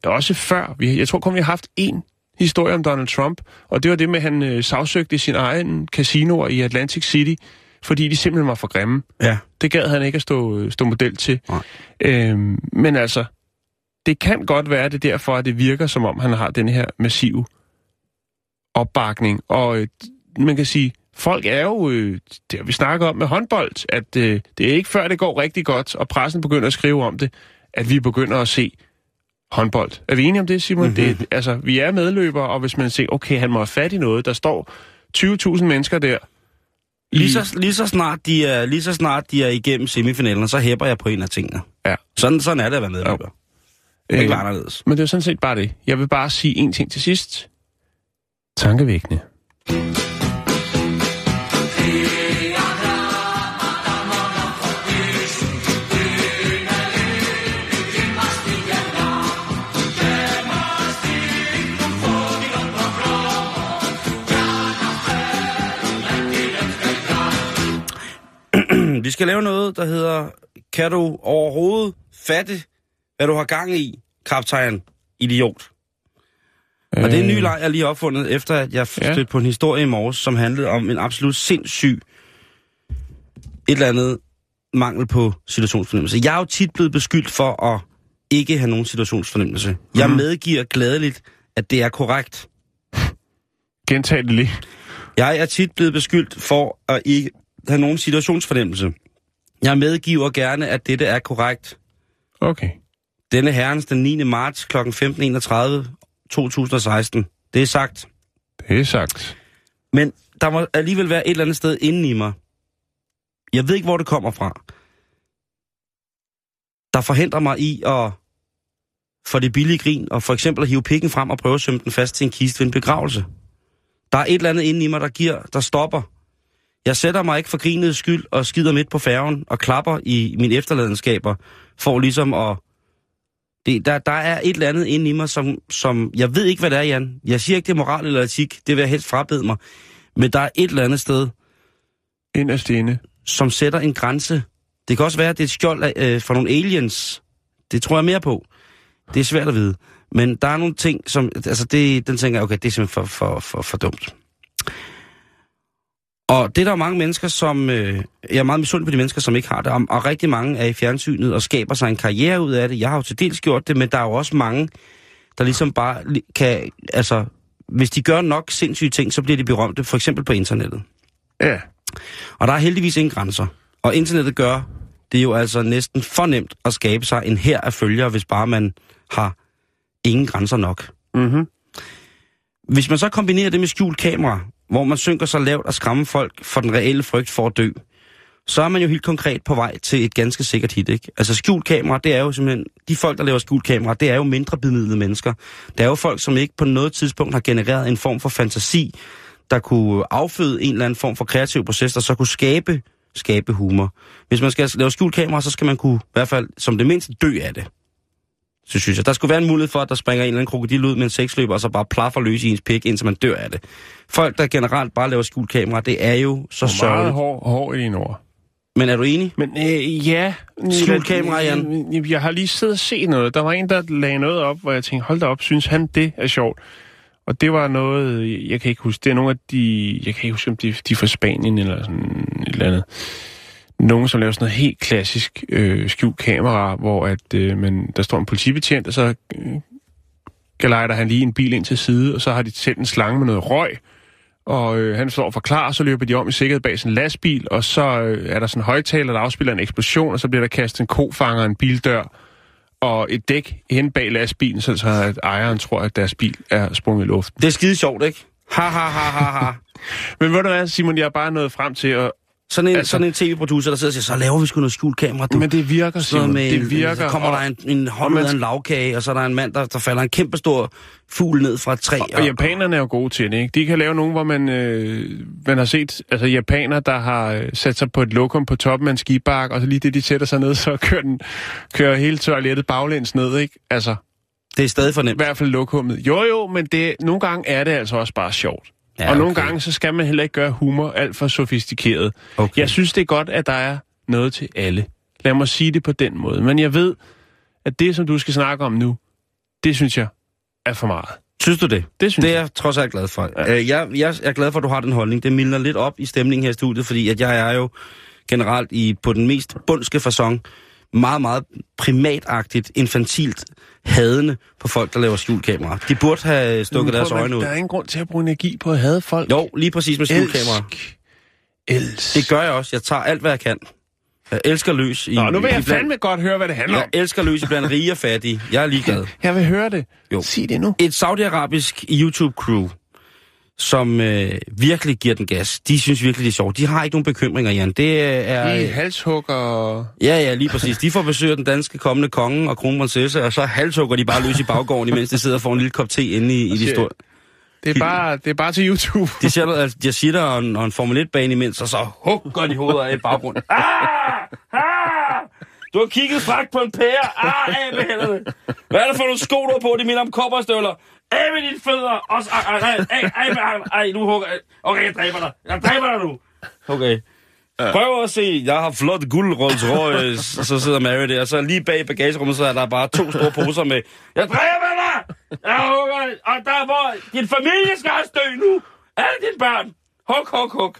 Også før. Vi, jeg tror kun, vi har haft én historie om Donald Trump, og det var det med, at han øh, sagsøgte sin egen casinoer i Atlantic City, fordi de simpelthen var for grimme. ja. Det gad han ikke at stå, stå model til. Nej. Øhm, men altså, det kan godt være, det er derfor, at det virker, som om han har den her massive opbakning. Og øh, man kan sige, folk er jo, øh, det har vi snakket om med håndbold, at øh, det er ikke før, det går rigtig godt, og pressen begynder at skrive om det, at vi begynder at se håndbold. Er vi enige om det, Simon? Mhm. Mm-hmm. Det, altså, vi er medløbere, og hvis man ser, okay, han må have fat i noget, der står 20.000 mennesker der, i- Lige så, lige, så snart de er, lige så snart de er igennem semifinalen, så hæpper jeg på en af tingene. Ja. Sådan, sådan er det at være medløber. Det er ikke Øh, anderledes. Men det er sådan set bare det. Jeg vil bare sige en ting til sidst. Tankevækkende. Vi skal lave noget, der hedder, kan du overhovedet fatte, hvad du har gang i, kaptajn idiot? Og det er en ny leg, jeg lige har opfundet, efter at jeg Ja. stødte på en historie i morges, som handlede om en absolut sindssyg, et eller andet mangel på situationsfornemmelse. Jeg er jo tit blevet beskyldt for at ikke have nogen situationsfornemmelse. Jeg Mhm. medgiver glædeligt, at det er korrekt. Gentag det lige. Jeg er tit blevet beskyldt for at ikke have nogen situationsfornemmelse. Jeg medgiver gerne, at dette er korrekt. Okay. Denne herrens den 9. marts kl. 15.31 2016. Det er sagt. Det er sagt. Men der må alligevel være et eller andet sted inden i mig. Jeg ved ikke, hvor det kommer fra. Der forhindrer mig i at få det billige grin, og for eksempel at hive pikken frem og prøve at sømme den fast til en kiste ved en begravelse. Der er et eller andet inde i mig, der giver, der stopper. Jeg sætter mig ikke for grinets skyld og skider midt på færgen og klapper i mine efterladenskaber, for ligesom at... Det, der, der er et eller andet inde i mig, som, som... Jeg ved ikke, hvad det er, Jan. Jeg siger ikke, det er moral eller etik. Det vil jeg helst frabede mig. Men der er et eller andet sted, Inderst inde. som sætter en grænse. Det kan også være, at det er et skjold af, øh, for nogle aliens. Det tror jeg mere på. Det er svært at vide. Men der er nogle ting, som... Altså, det, den tænker jeg, okay, det er simpelthen for, for, for, for dumt. Og det er der mange mennesker, som... Øh, jeg er meget misundelig på de mennesker, som ikke har det. Og, og rigtig mange er i fjernsynet og skaber sig en karriere ud af det. Jeg har jo til dels gjort det, men der er jo også mange, der ligesom bare kan... Altså, hvis de gør nok sindssyge ting, så bliver de berømte. For eksempel på internettet. Ja. Og der er heldigvis ingen grænser. Og internettet gør det er jo altså næsten for nemt at skabe sig en her af følgere, hvis bare man har ingen grænser nok. Mm-hmm. Hvis man så kombinerer det med skjult kamera, hvor man synker så lavt og skræmmer folk for den reelle frygt for at dø, så er man jo helt konkret på vej til et ganske sikkert hit, ikke? Altså skjult kamera, det er jo simpelthen, de folk, der laver skjult kamera, det er jo mindre bemidlede mennesker. Det er jo folk, som ikke på noget tidspunkt har genereret en form for fantasi, der kunne afføde en eller anden form for kreativ proces, der så kunne skabe, skabe humor. Hvis man skal lave skjult kamera, så skal man kunne, i hvert fald som det mindste, dø af det. Så synes jeg, der skulle være en mulighed for, at der springer en eller anden krokodil ud med en sexløber, og så bare plaffer løs i ens pik, indtil man dør af det. Folk, der generelt bare laver skjult kamera, det er jo så Meget sørgeligt. hård, hård i dine ord. Men er du enig? Men øh, ja... Skjult kamera, Jan. Jeg, jeg har lige siddet og set noget. Der var en, der lagde noget op, hvor jeg tænkte, hold da op, synes han det er sjovt? Og det var noget, jeg kan ikke huske, det er nogle af de, jeg kan ikke huske, om de, de er fra Spanien eller sådan et eller andet. Nogen, som laver sådan noget helt klassisk øh, skjult kamera, hvor at, øh, man, der står en politibetjent, og så øh, gelejder han lige en bil ind til side, og så har de sendt en slange med noget røg, og øh, han står og forklarer, så løber de om i sikkerhed bag en lastbil, og så øh, er der sådan en højtaler, der afspiller en eksplosion, og så bliver der kastet en kofanger, en bildør, og et dæk hen bag lastbilen, så, så at ejeren tror, at deres bil er sprunget i luften. Det er skide sjovt, ikke? Ha, ha, ha, ha, ha. Men ved du hvad, Simon, jeg er bare nået frem til, at, Sådan en, Altså- sådan en tv-producer, der sidder og siger, så laver vi sgu noget skjult kamera, du. men det virker, Simon. med, det virker. Så kommer og, der en, en hånd og ud af en lavkage, og så er der en mand, der, der falder en kæmpe stor fugl ned fra et træ. Og japanerne er jo gode til det, ikke? De kan lave nogen, hvor man, øh, man har set altså japaner, der har øh, sat sig på et lokum på toppen af en skibakke, og så lige det, de sætter sig ned, så kører, den, kører hele toilettet baglæns ned, ikke? Altså, det er stadig for I nemt. hvert fald lokummet. Jo, jo, men det, nogle gange er det altså også bare sjovt. Ja, og nogle gange, så skal man heller ikke gøre humor alt for sofistikeret. Okay. Jeg synes, det er godt, at der er noget til alle. Lad mig sige det på den måde. Men jeg ved, at det, som du skal snakke om nu, det synes jeg er for meget. Synes du det? Det synes Det er jeg. jeg trods alt glad for. Ja. Ja. Jeg, jeg er glad for, at du har den holdning. Det mildner lidt op i stemningen her i studiet, fordi at jeg er jo generelt i på den mest bundske façon meget, meget primatagtigt, infantilt hadende på folk, der laver skjulkameraer. De burde have stukket deres øjne ud. Der er ingen grund til at bruge energi på at have folk. Jo, lige præcis med skjulkameraer. Elsk. Elsk. Det gør jeg også. Jeg tager alt, hvad jeg kan. Jeg elsker løs i... Nå, nu vil jeg iblandt- fandme godt høre, hvad det handler Jeg om. elsker løs blandt rige og fattige. Jeg er ligeglad. Jeg vil høre det. Jo. Sig det nu. Et saudiarabisk YouTube-crew, som øh, virkelig giver den gas. De synes virkelig, det er sjovt. De har ikke nogen bekymringer, Jan. Det er... De halshugger. Ja, ja, lige præcis. De får besøg af den danske kommende konge og kronprinsesse, og så halshugger de bare løs i baggården, imens de sidder og får en lille kop te inde i, i de store... Det er bare, det er bare til YouTube. De sætter altså, de sitter og en, og en Formel 1-bane imens, og så hugger de hovedet af i baggrunden. Ah! Ah! Du har kigget fræk på en pære. Ah. Hvad er det for nogle sko, du har på? De minder om kopperstøvler. Af med dine fødder. Af, af, af, af, med armen. Ej, nu hugger jeg. Okay, jeg dræber dig. Jeg dræber dig nu. Okay. Prøv at se, jeg har flot guld Rolls Royce, så sidder Mary der, og så lige bag bagagerummet, så er der bare to store poser med, jeg dræber dig! Jeg hugger! Og der er hvor, din familie skal også dø nu! Alle dine børn! Hug, hug, hug!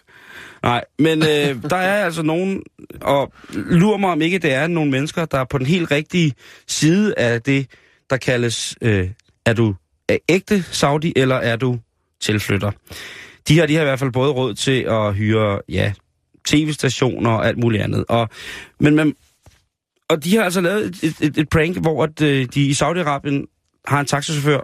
Nej, men øh, der er altså nogen, og lurer mig om ikke, det er nogle mennesker, der er på den helt rigtige side af det, der kaldes, øh, er du ægte Saudi, eller er du tilflytter? De her, de har i hvert fald både råd til at hyre, ja, tv-stationer og alt muligt andet. Og, men, man, og de har altså lavet et, et, et prank, hvor at, øh, de i Saudi-Arabien har en taxachauffør,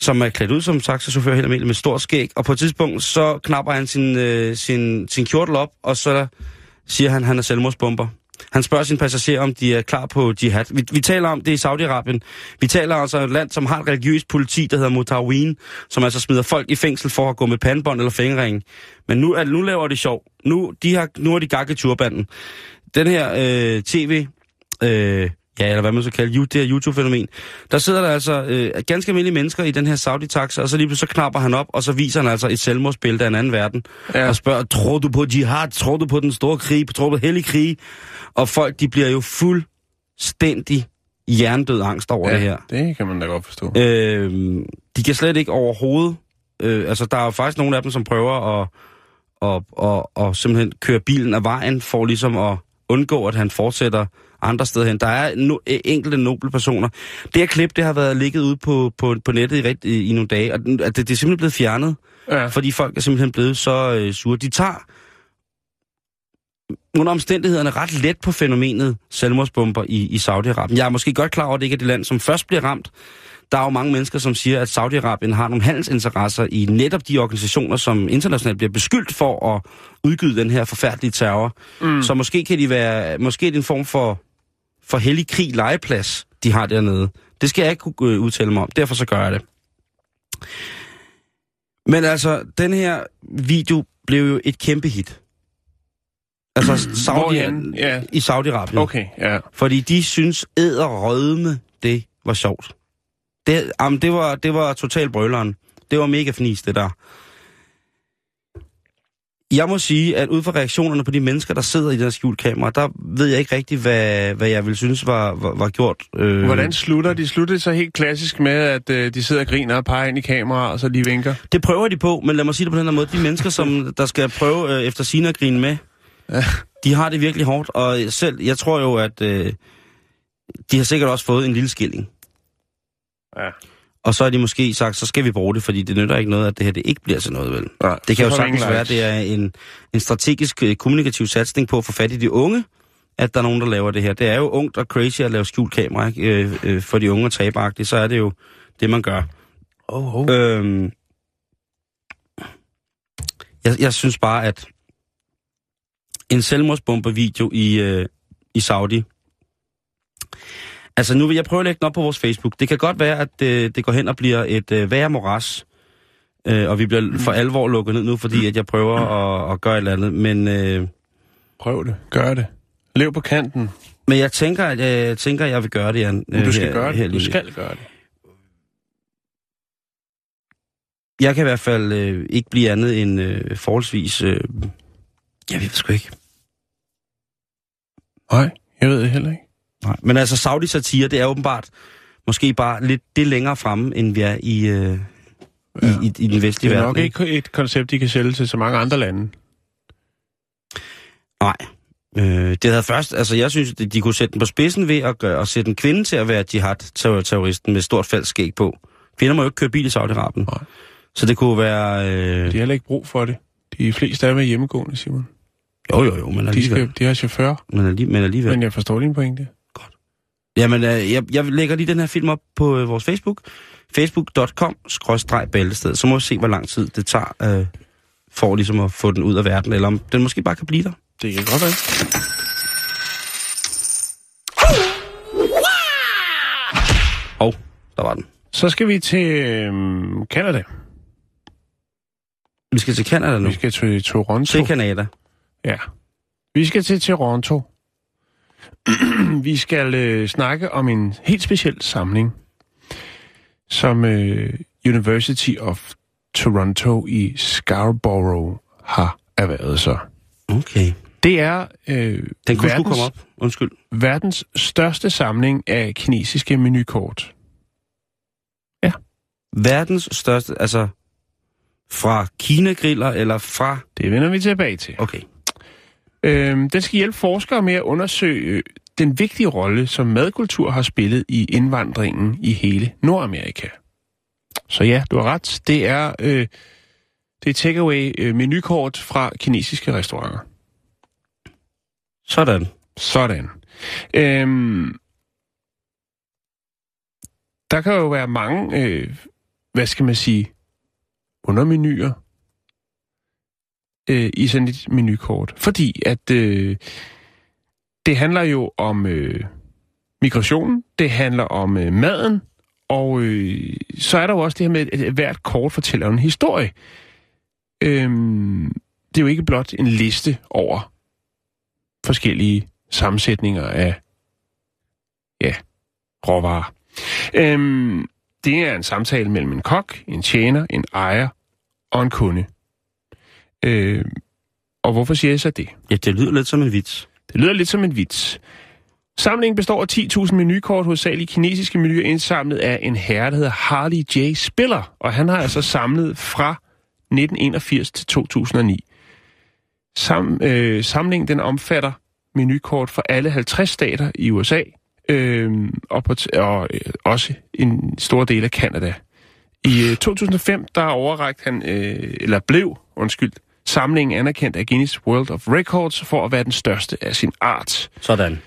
som er klædt ud som taxachauffør helt almindeligt med stort skæg, og på et tidspunkt så knapper han sin, øh, sin, sin kjortel op, og så siger han, at han er selvmordsbomber. Han spørger sine passagerer, om de er klar på jihad. Vi, vi taler om det i Saudi-Arabien. Vi taler altså om et land, som har et religiøst politi, der hedder Mutawin, som altså smider folk i fængsel for at gå med pandebånd eller fingerring. Men nu, er, nu laver det sjov. Nu, de har, nu har de gakket turbanden. Den her øh, tv, øh, ja, eller hvad man så kalder, det her YouTube-fænomen, der sidder der altså øh, ganske almindelige mennesker i den her Saudi-taxa, og så lige pludselig så knapper han op, og så viser han altså et selvmordsbillede af en anden verden. Ja. og spørger, tror du på jihad? Tror du på den store krig? Tror du på hellig krig? Og folk, de bliver jo fuldstændig hjernedød angst over ja. det her. det kan man da godt forstå. Øh, de kan slet ikke overhovedet... Øh, altså, der er jo faktisk nogle af dem, som prøver at, at, at, at simpelthen køre bilen af vejen, for ligesom at undgå, at han fortsætter andre steder hen. Der er no, enkelte noble personer. Det her klip, det har været ligget ude på, på, på nettet i, i, i nogle dage, og det, det er simpelthen blevet fjernet, Ja. fordi folk er simpelthen blevet så øh, sure. De tager under omstændighederne ret let på fænomenet selvmordsbomber i, i Saudi-Arabien. Jeg er måske godt klar over, at det ikke er det land, som først bliver ramt. Der er jo mange mennesker, som siger, at Saudi-Arabien har nogle handelsinteresser i netop de organisationer, som internationalt bliver beskyldt for at udgyde den her forfærdelige terror. Mm. Så måske kan de være, måske er det en form for, for hellig krig legeplads, de har dernede. Det skal jeg ikke kunne øh, udtale mig om, derfor så gør jeg det. Men altså, den her video blev jo et kæmpe hit. Altså Saudi? Ja. i Saudi-Arabien. Okay, ja. Fordi de synes æderrødme, det var sjovt. Det, jamen, det var, det var total brøleren. Det var mega fnis, det der. Jeg må sige, at ud fra reaktionerne på de mennesker, der sidder i den her skjult kamera, der ved jeg ikke rigtigt, hvad, hvad jeg vil synes var, var, var gjort. Øh, Hvordan slutter de? Slutter det så helt klassisk med, at øh, de sidder og griner og peger ind i kameraet, og så lige vinker? Det prøver de på, men lad mig sige det på den her måde. De mennesker, som der skal prøve øh, efter sine at grine med, Ja. de har det virkelig hårdt. Og selv, jeg tror jo, at øh, de har sikkert også fået en lille skilling. Ja. Og så har de måske sagt, så skal vi bruge det, fordi det nytter ikke noget, at det her det ikke bliver til noget, vel? Nej, Det kan jo sagtens være, at det er en, en strategisk øh, kommunikativ satsning på at få fat i de unge, at der er nogen, der laver det her. Det er jo ungt og crazy at lave skjult kamera, ikke? Øh, øh, for de unge og taberagtige, så er det jo det, man gør. Oh, oh. Øhm, jeg, jeg synes bare, at en selvmordsbombervideo i, øh, i Saudi... Altså, nu vil jeg prøve at lægge den op på vores Facebook. Det kan godt være, at øh, det går hen og bliver et øh, værre moras, øh, og vi bliver for alvor lukket ned nu, fordi at jeg prøver at, at gøre et eller andet. Men øh, Prøv det. Gør det. Lev på kanten. Men jeg tænker, at jeg, jeg tænker, at jeg vil gøre det, Jan. Men du skal her, gøre her det. Du lige. skal gøre det. Jeg kan i hvert fald øh, ikke blive andet end øh, forholdsvis... Øh, jeg ved sgu ikke. Nej, jeg ved det heller ikke. Nej. Men altså, Saudi-satire, det er åbenbart måske bare lidt det længere fremme, end vi er i, øh, Ja. i, i, i den vestlige Det er verden. nok ikke et koncept, de kan sælge til så mange andre lande. Nej. Øh, det havde først, altså jeg synes, at de kunne sætte den på spidsen ved at, gøre, at sætte en kvinde til at være jihad-terroristen med stort faldskæg på. Kvinder må jo ikke køre bil i Saudi-Arabien. Så det kunne være... Øh, De har heller ikke brug for det. De fleste er hjemmegående, Simon. Jo, jo, jo, men De, alligevel. skal, de har chauffør, Men, alligevel, men alligevel. men jeg forstår din pointe. Jamen, øh, jeg, jeg lægger lige den her film op på øh, vores Facebook. facebook.com bæltested. Så må vi se, hvor lang tid det tager øh, for ligesom at få den ud af verden. Eller om den måske bare kan blive der. Det kan godt være. Og der var den. Så skal vi til øhm, Canada. Vi skal til Canada nu. Vi skal til Toronto. Til Canada. Ja. Vi skal til Toronto. vi skal øh, snakke om en helt speciel samling, som øh, University of Toronto i Scarborough har erhvervet sig. Okay. Det er øh, Den kunne verdens, komme op. Undskyld. verdens største samling af kinesiske menukort. Verdens største, altså fra Kina-griller eller fra... Det vender vi tilbage til. Okay. Øhm, den skal hjælpe forskere med at undersøge øh, den vigtige rolle, som madkultur har spillet i indvandringen i hele Nordamerika. Så ja, du har ret. Det er, øh, det er takeaway øh, menukort fra kinesiske restauranter. Sådan. Sådan. Øhm, der kan jo være mange, øh, hvad skal man sige, undermenuer øh, i sådan et menukort. Fordi at øh, det handler jo om øh, migrationen, det handler om øh, maden, og øh, så er der jo også det her med, at hvert kort fortæller en historie. Øhm, det er jo ikke blot en liste over forskellige sammensætninger af ja, råvarer. Øhm, det er en samtale mellem en kok, en tjener, en ejer og en kunde. Øhm, og hvorfor siger jeg så det? Ja, det lyder lidt som en vits. Det lyder lidt som en vits. Samlingen består af 10.000 menukort, hovedsageligt kinesiske menuer, indsamlet af en herre, der hedder Harley J. Spiller. Og han har altså samlet fra 1981 til 2009. Sam, øh, samlingen den omfatter menukort for alle 50 stater i USA, øh, og, på og øh, også en stor del af Kanada. I øh, 2005 der overrakte han, øh, eller blev, undskyld, samlingen anerkendt af Guinness World of Records for at være den største af sin art. Sådan.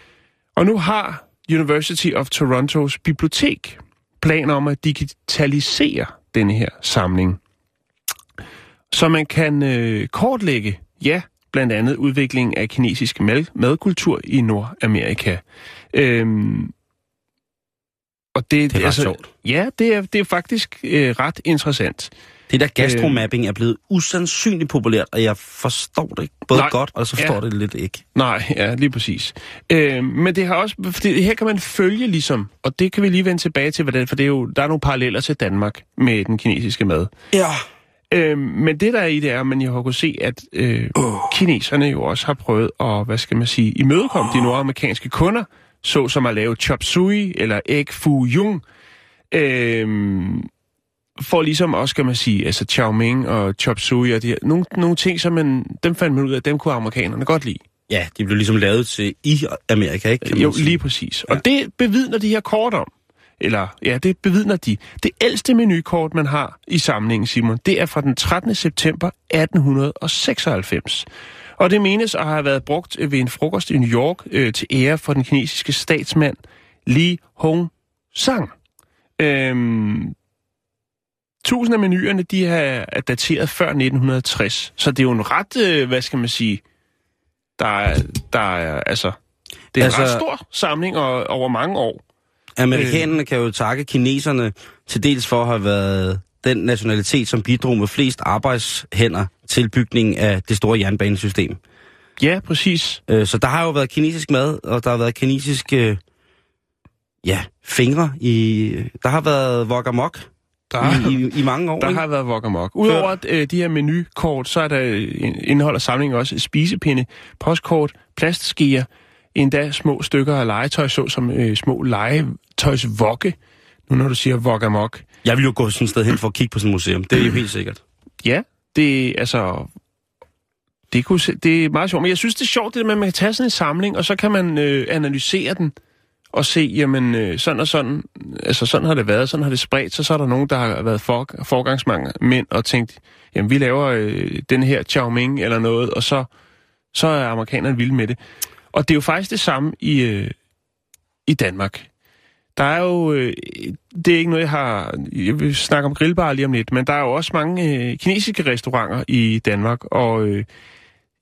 Og nu har University of Torontos bibliotek planer om at digitalisere denne her samling. Så man kan øh, kortlægge, ja, blandt andet udviklingen af kinesisk mad- madkultur i Nordamerika. Øhm, og det, Det er ret sjovt. Ja, det er, det er faktisk øh, ret interessant. Det der gastromapping er blevet usandsynligt populært, og jeg forstår det både Nej. godt, og så forstår Ja. det lidt ikke. Nej, ja, lige præcis. Øh, men det har også, fordi her kan man følge ligesom, og det kan vi lige vende tilbage til, hvordan, for det er jo, der er nogle paralleller til Danmark med den kinesiske mad. Ja. Øh, men det der er i det er, at man jo har kunnet se, at øh, oh. kineserne jo også har prøvet at, hvad skal man sige, imødekomme de nordamerikanske kunder, så som at lave chop suey eller egg foo yung, øh, for ligesom også, skal man sige, altså chow mein og chop suey og de her, nogle, nogle ting, som man, dem fandt man ud af, dem kunne amerikanerne godt lide. Ja, de blev ligesom lavet til i Amerika, ikke? Kan Jo, sige. lige præcis. Og det bevidner de her kort om. Eller, ja, det bevidner de. Det ældste menukort, man har i samlingen, Simon, det er fra den 13. september 1896. Og det menes at have været brugt ved en frokost i New York øh, til ære for den kinesiske statsmand Li Hong Sang. Øhm, tusind af menuerne, de er er dateret før 1960. Så det er jo en ret, øh, hvad skal man sige, der er, der er altså, det er altså, en ret stor samling og, over mange år. Amerikanerne kan jo takke kineserne til dels for at have været den nationalitet, som bidrog med flest arbejdshænder til bygningen af det store jernbanesystem. Ja, præcis. Øh, så der har jo været kinesisk mad, og der har været kinesiske ja, fingre i... Der har været wok amok Der, i, i, i mange år. der ikke? har været wok amok. Udover at, øh, de her menukort, så er der øh, indeholder samlingen også spisepinde, postkort, plastskeer, endda små stykker af legetøj, såsom øh, små legetøjsvokke. Nu når du siger wok amok. Jeg vil jo gå sådan et sted hen for at kigge på sådan et museum. Det er jo helt sikkert. Ja, det altså... Det, kunne, se- det er meget sjovt, men jeg synes, det er sjovt, det med, at man kan tage sådan en samling, og så kan man øh, analysere den, og se, jamen, øh, sådan og sådan, altså sådan har det været, sådan har det spredt sig, så er der nogen, der har været for, forgangsmænd mænd og tænkt, jamen, vi laver øh, den her Chow Ming eller noget, og så, så er amerikanerne vilde med det. Og det er jo faktisk det samme i, øh, i Danmark. Der er jo, øh, det er ikke noget, jeg har, jeg vil snakke om grillbar lige om lidt, men der er jo også mange øh, kinesiske restauranter i Danmark, og øh,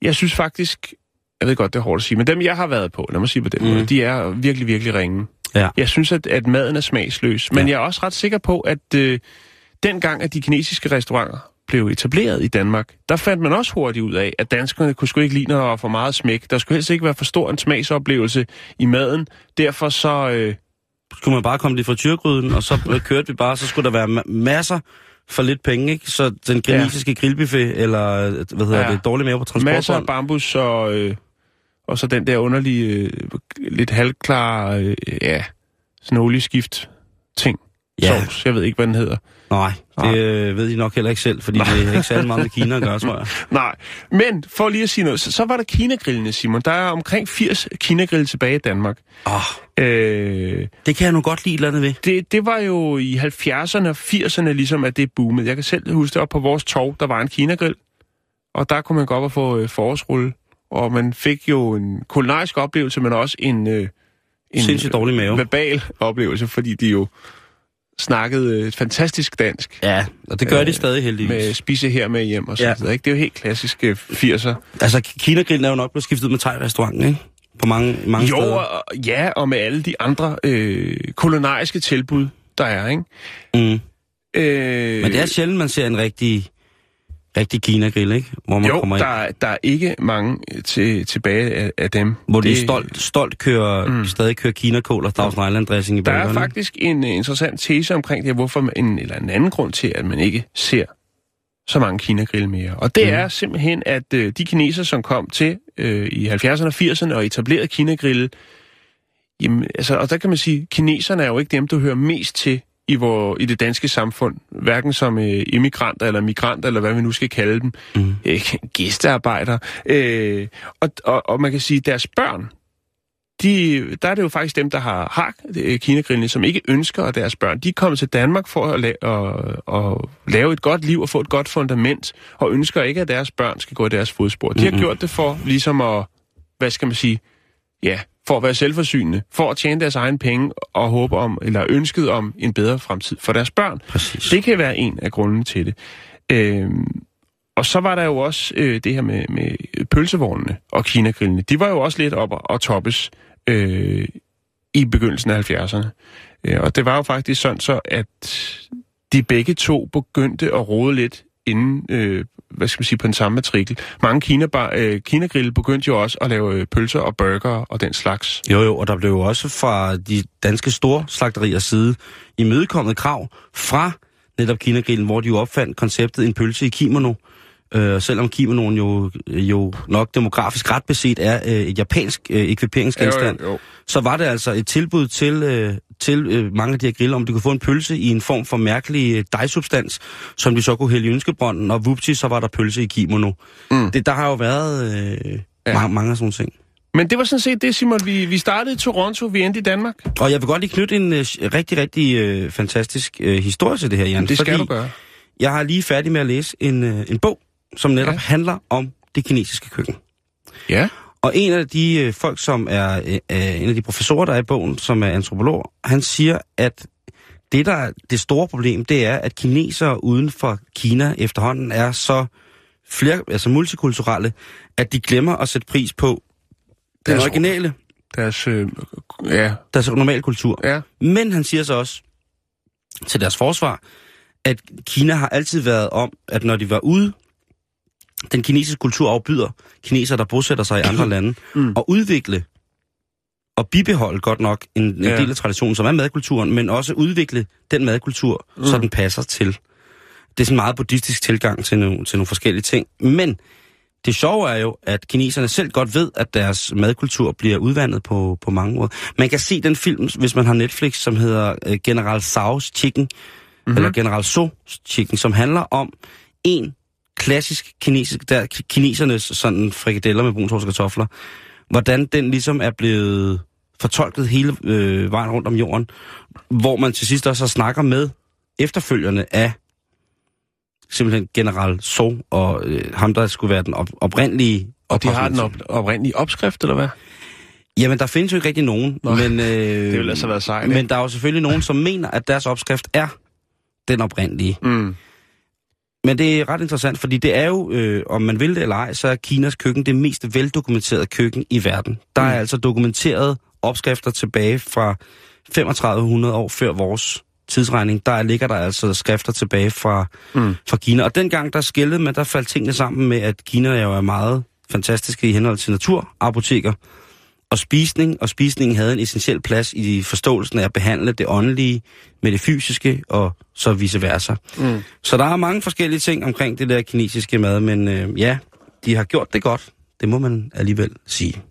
jeg synes faktisk, jeg ved godt, det er hårdt at sige, men dem, jeg har været på, lad mig sige på den Mm. måde, de er virkelig, virkelig ringe. Ja. Jeg synes, at, at maden er smagsløs, men Ja. jeg er også ret sikker på, at øh, dengang, at de kinesiske restauranter blev etableret i Danmark, der fandt man også hurtigt ud af, at danskerne kunne sgu ikke lide, når der var for meget smæk. Der skulle helst ikke være for stor en smagsoplevelse i maden. Derfor så... Øh, Skulle man bare komme lidt fra tyrgryden, og så øh, kørte vi bare, så skulle der være ma- masser for lidt penge, ikke? Så den kinesiske ja. grillbuffet, eller øh, hvad hedder ja. Det, dårlig mave på Masser af bambus og, øh, og så den der underlige, øh, lidt halvklar, øh, ja, sådan olieskift ting. Ja. Sovs, jeg ved ikke, hvad den hedder. Nej, Nej. det øh, ved I nok heller ikke selv, fordi det er ikke særlig meget med Kina at gøre, tror jeg. Nej, men for lige at sige noget, så, så var der Kinagrillene, Simon. Der er omkring 80 Kinagrille tilbage i Danmark. Oh, Øh, det kan jeg nu godt lide eller andet ved. det, det var jo i 70'erne og 80'erne ligesom, at det boomede. Jeg kan selv huske det op på vores torv, der var en Kinagrill, og der kunne man gå op og få øh, forårsrulle. Og man fik jo en kulinarisk oplevelse, men også en, øh, en Sindssygt dårlig mave. verbal oplevelse, fordi de jo snakkede øh, fantastisk dansk. Ja, og det gør øh, de stadig heldigvis. Med spise her med hjem og sådan Ja. noget. Ikke? Det er jo helt klassisk øh, 80'er. Altså, Kina-grillen er jo nok blevet skiftet ud med thai-restauranten, ikke? På mange, mange Jo, steder. og, ja, og med alle de andre øh, kulinariske tilbud, der er, ikke? Mm. Øh, Men det er sjældent, man ser en rigtig, rigtig Kina-grill, ikke? Hvor man jo, kommer ind, der, er- der er ikke mange øh, til, tilbage af, af dem. hvor de det, stolt, stolt kører, mm. stadig kører Kina-kål og Thousand Island dressing i Der er faktisk en uh, interessant tese omkring det, hvorfor man, en, eller en anden grund til, at man ikke ser så mange Kina-grill mere. Og det Mm. mm. er simpelthen, at uh, de kineser, som kom til uh, i 70'erne og 80'erne og etablerede Kina-grill, jamen, altså, og der kan man sige, kineserne er jo ikke dem, du hører mest til i, hvor, i det danske samfund, hverken som øh, immigranter eller migranter, eller hvad vi nu skal kalde dem, Mm. øh, gæstearbejdere. Øh, og, og, og man kan sige, deres børn, de, der er det jo faktisk dem, der har, har øh, kinagrillene, som ikke ønsker, at deres børn, de er kommet til Danmark for at, la- at, at lave et godt liv og få et godt fundament, og ønsker ikke, at deres børn skal gå i deres fodspor. De har Mhm. gjort det for ligesom at, hvad skal man sige, ja, for at være selvforsynende, for at tjene deres egen penge og håbe om, eller ønsket om en bedre fremtid for deres børn. Præcis. Det kan være en af grundene til det. Øhm, og så var der jo også øh, det her med, med pølsevognene og kinagrillene. De var jo også lidt op og, toppes øh, i begyndelsen af 70'erne. Øh, og det var jo faktisk sådan så, at de begge to begyndte at rode lidt inden, øh, hvad skal man sige, på den samme matrikel. Mange kinabar, øh, kinagrille begyndte jo også at lave øh, pølser og burger og den slags. Jo, jo, og der blev jo også fra de danske store slagteriers side imødekommet krav fra netop Kinagrillen, hvor de jo opfandt konceptet en pølse i kimono. Øh, selvom kimonoen jo, jo nok demografisk ret beset er øh, et japansk øh, ekviperingsgenstand, jo. så var det altså et tilbud til, øh, til øh, mange af de her griller, om de kunne få en pølse i en form for mærkelig øh, dejsubstans, som de så kunne hælde i ønskebrønden, og vupti, så var der pølse i kimono. Mm. Det, der har jo været øh, ja. Ja. mange, mange af sådan nogle ting. Men det var sådan set det, Simon. Vi, vi startede i Toronto, vi endte i Danmark. Og jeg vil godt lige knytte en øh, rigtig, rigtig øh, fantastisk øh, historie til det her, Jan. Det skal fordi du gøre. Jeg har lige færdig med at læse en, øh, en bog, som netop ja. Handler om det kinesiske køkken. Ja. Og en af de øh, folk, som er øh, øh, en af de professorer, der er i bogen, som er antropolog, han siger, at det, der er det store problem, det er, at kinesere uden for Kina efterhånden er så flere, altså multikulturelle, at de glemmer at sætte pris på den Deres- originale, Deres, øh, ja, deres normale kultur. ja. Men han siger så også til deres forsvar, at Kina har altid været om, at når de var ude den kinesiske kultur afbyder kinesere, der bosætter sig i andre lande, mm. og udvikle og bibeholde godt nok en, en Ja. del af traditionen, som er madkulturen, men også udvikle den madkultur, mm. så den passer til. Det er sådan en meget buddhistisk tilgang til nogle, til nogle forskellige ting. Men det sjove er jo, at kineserne selv godt ved, at deres madkultur bliver udvandet på, på mange måder. Man kan se den film, hvis man har Netflix, som hedder øh, General Tso's Chicken, mm-hmm. eller General So's Chicken, som handler om en klassisk kinesisk, der kinesernes sådan frikadeller med brunsovs og kartofler, hvordan den ligesom er blevet fortolket hele øh, vejen rundt om jorden, hvor man til sidst også snakker med efterfølgerne af simpelthen General So og øh, ham, der skulle være den op- oprindelige... Og de har den op, oprindelige opskrift, eller hvad? Jamen, der findes jo ikke rigtig nogen, Nå, men... Øh, det ville altså være sejt, Men der er jo selvfølgelig nogen, som mener, at deres opskrift er den oprindelige. Mm. Men det er ret interessant, fordi det er jo, øh, om man vil det eller ej, så er Kinas køkken det mest veldokumenterede køkken i verden. Der er altså dokumenteret opskrifter tilbage fra 3500 år før vores tidsregning. Der ligger der altså skrifter tilbage fra, Mm. fra Kina. Og dengang der skældede man, der faldt tingene sammen med, at Kina jo er meget fantastiske i henhold til natur, apoteker og spisning, og spisningen havde en essentiel plads i forståelsen af at behandle det åndelige med det fysiske, og så vice versa. Mm. Så der er mange forskellige ting omkring det der kinesiske mad, men øh, ja, de har gjort det godt. Det må man alligevel sige.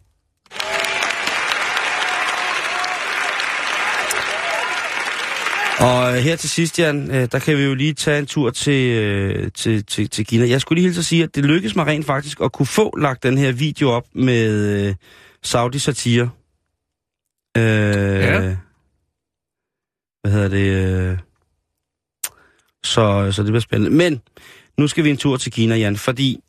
Og øh, her til sidst, Jan, øh, der kan vi jo lige tage en tur til, øh, til, til, til Kina. Jeg skulle lige hilse at sige, at det lykkedes mig rent faktisk at kunne få lagt den her video op med øh, Saudi Satire. Øh, Ja. Hvad hedder det? Øh, så, så det bliver spændende. Men nu skal vi en tur til Kina, Jan, fordi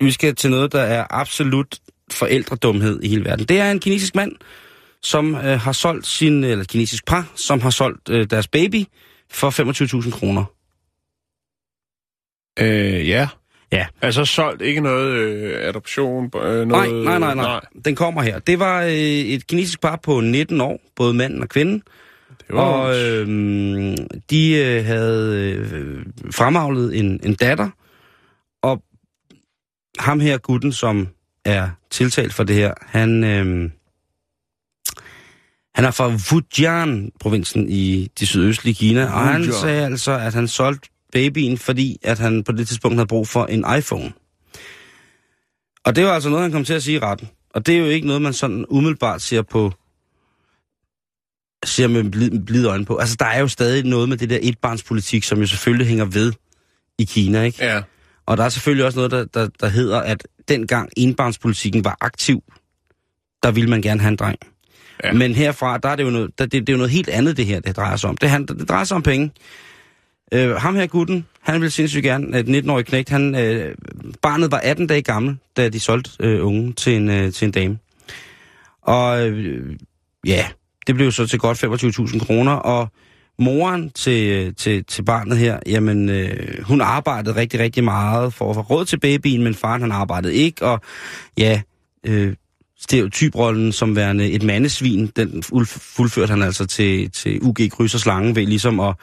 vi skal til noget, der er absolut forældredumhed i hele verden. Det er en kinesisk mand, som øh, har solgt sin, eller kinesisk par, som har solgt øh, deres baby for 25.000 kroner. Øh, ja. Ja. Altså solgt ikke noget øh, adoption? Øh, noget, Nej, nej, nej, nej. Den kommer her. Det var øh, et kinesisk par på 19 år, både manden og kvinden. Det var Og øh, de øh, havde øh, fremavlet en, en datter, og ham her gutten, som er tiltalt for det her, han, øh, han er fra Fujian-provinsen i det sydøstlige Kina, og han sagde altså, at han solgte babyen, fordi at han på det tidspunkt havde brug for en iPhone. Og det var altså noget, han kom til at sige i retten. Og det er jo ikke noget, man sådan umiddelbart ser på ser med blid, øjne på. Altså, der er jo stadig noget med det der etbarnspolitik, som jo selvfølgelig hænger ved i Kina, ikke? Ja. Og der er selvfølgelig også noget, der, der, der hedder, at dengang enbarnspolitikken var aktiv, der ville man gerne have en dreng. Ja. Men herfra, der er det, jo noget, der, det, det er jo noget helt andet, det her, det drejer sig om. Det, han, det drejer sig om penge. Øh, ham her gutten, han ville sindssygt gerne, at 19-årig knægt, han, øh, barnet var 18 dage gammel, da de solgte øh, ungen til en, øh, til en dame. Og øh, ja, det blev så til godt 25.000 kroner, og moren til, øh, til, til barnet her, jamen, øh, hun arbejdede rigtig, rigtig meget for at få råd til babyen, men faren han arbejdede ikke, og ja, øh, stereotyprollen som værende et mandesvin, den fuld- fuldførte han altså til, til UG Kryds og Slange ved ligesom at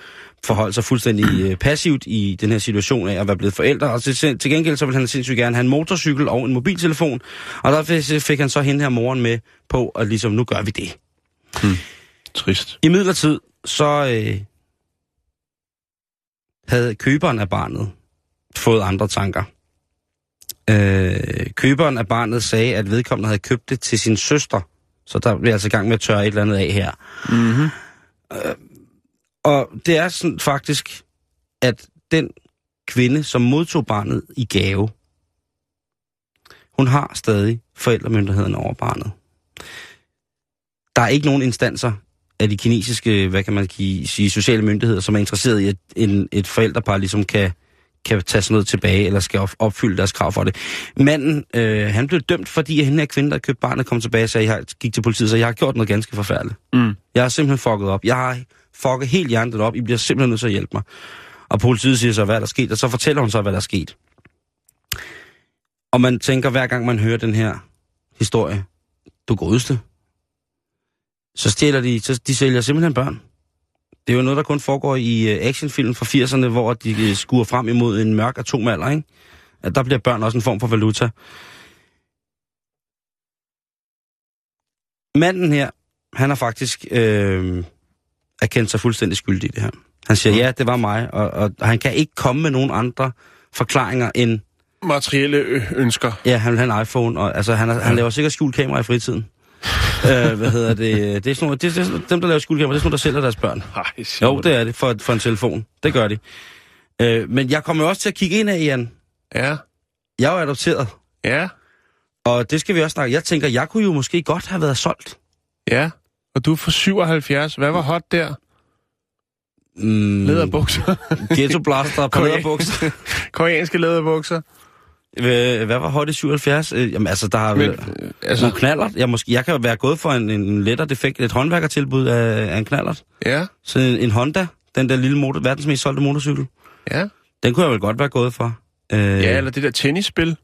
forholde sig fuldstændig øh, passivt i den her situation af at være blevet forældre. Og til, til gengæld så ville han sindssygt gerne have en motorcykel og en mobiltelefon, og der fik, han så hende her moren med på, at ligesom, nu gør vi det. Trist. I midlertid, så øh, havde køberen af barnet fået andre tanker. Øh, køberen af barnet sagde, at vedkommende havde købt det til sin søster. Så der bliver altså i gang med at tørre et eller andet af her. Mm-hmm. Og det er sådan faktisk, at den kvinde, som modtog barnet i gave, hun har stadig forældremyndigheden over barnet. Der er ikke nogen instanser af de kinesiske, hvad kan man sige, sociale myndigheder, som er interesseret i, at en, et forældrepar ligesom kan, kan tage sådan noget tilbage, eller skal op- opfylde deres krav for det. Manden, øh, han blev dømt, fordi hende her kvinde, der købte barnet, kom tilbage og sagde, jeg gik til politiet sagde, jeg har gjort noget ganske forfærdeligt. Mm. Jeg har simpelthen fucket op. Jeg har fucket helt hjertet op. I bliver simpelthen nødt til at hjælpe mig. Og politiet siger så, hvad der er sket, og så fortæller hun så, hvad der er sket. Og man tænker, hver gang man hører den her historie, du godeste, så stjæler de, så de sælger simpelthen børn. Det er jo noget, der kun foregår i uh, actionfilm fra 80'erne, hvor de uh, skuer frem imod en mørk atomalder, ikke? at der bliver børn også en form for valuta. Manden her, han har faktisk øh, erkendt sig fuldstændig skyldig i det her. Han siger, ja, det var mig, og, og han kan ikke komme med nogen andre forklaringer end, Materielle ønsker. ja, han vil have en iPhone, og altså, han, han laver sikkert skjult kamera i fritiden. Øh, hvad hedder det? Det er, sådan det, det, er dem, der laver skjult kamera, det er sådan der sælger deres børn. Ej, Jo, det er det for, for en telefon. Det gør de. Øh, men jeg kommer også til at kigge ind af, Jan. Ja, Jeg er jo adopteret, ja, og det skal vi også snakke. Jeg tænker, jeg kunne jo måske godt have været solgt. ja. Og du er fra 77. Hvad var hot der? Mm, Læderbukser. Ghetto blaster på læderbukser. Koreanske læderbukser. Hvad, var hot i 77? Øh, Jamen altså, der har Men, øh, Altså, nogle knaller. Jeg, måske, jeg kan være gået for en, en lettere defekt, et håndværkertilbud af, af en knallert. ja, Så en, en Honda, den der lille motor, verdens mest solgte motorcykel, ja. den kunne jeg vel godt være gået for. Øh, Ja, eller det der tennisspil.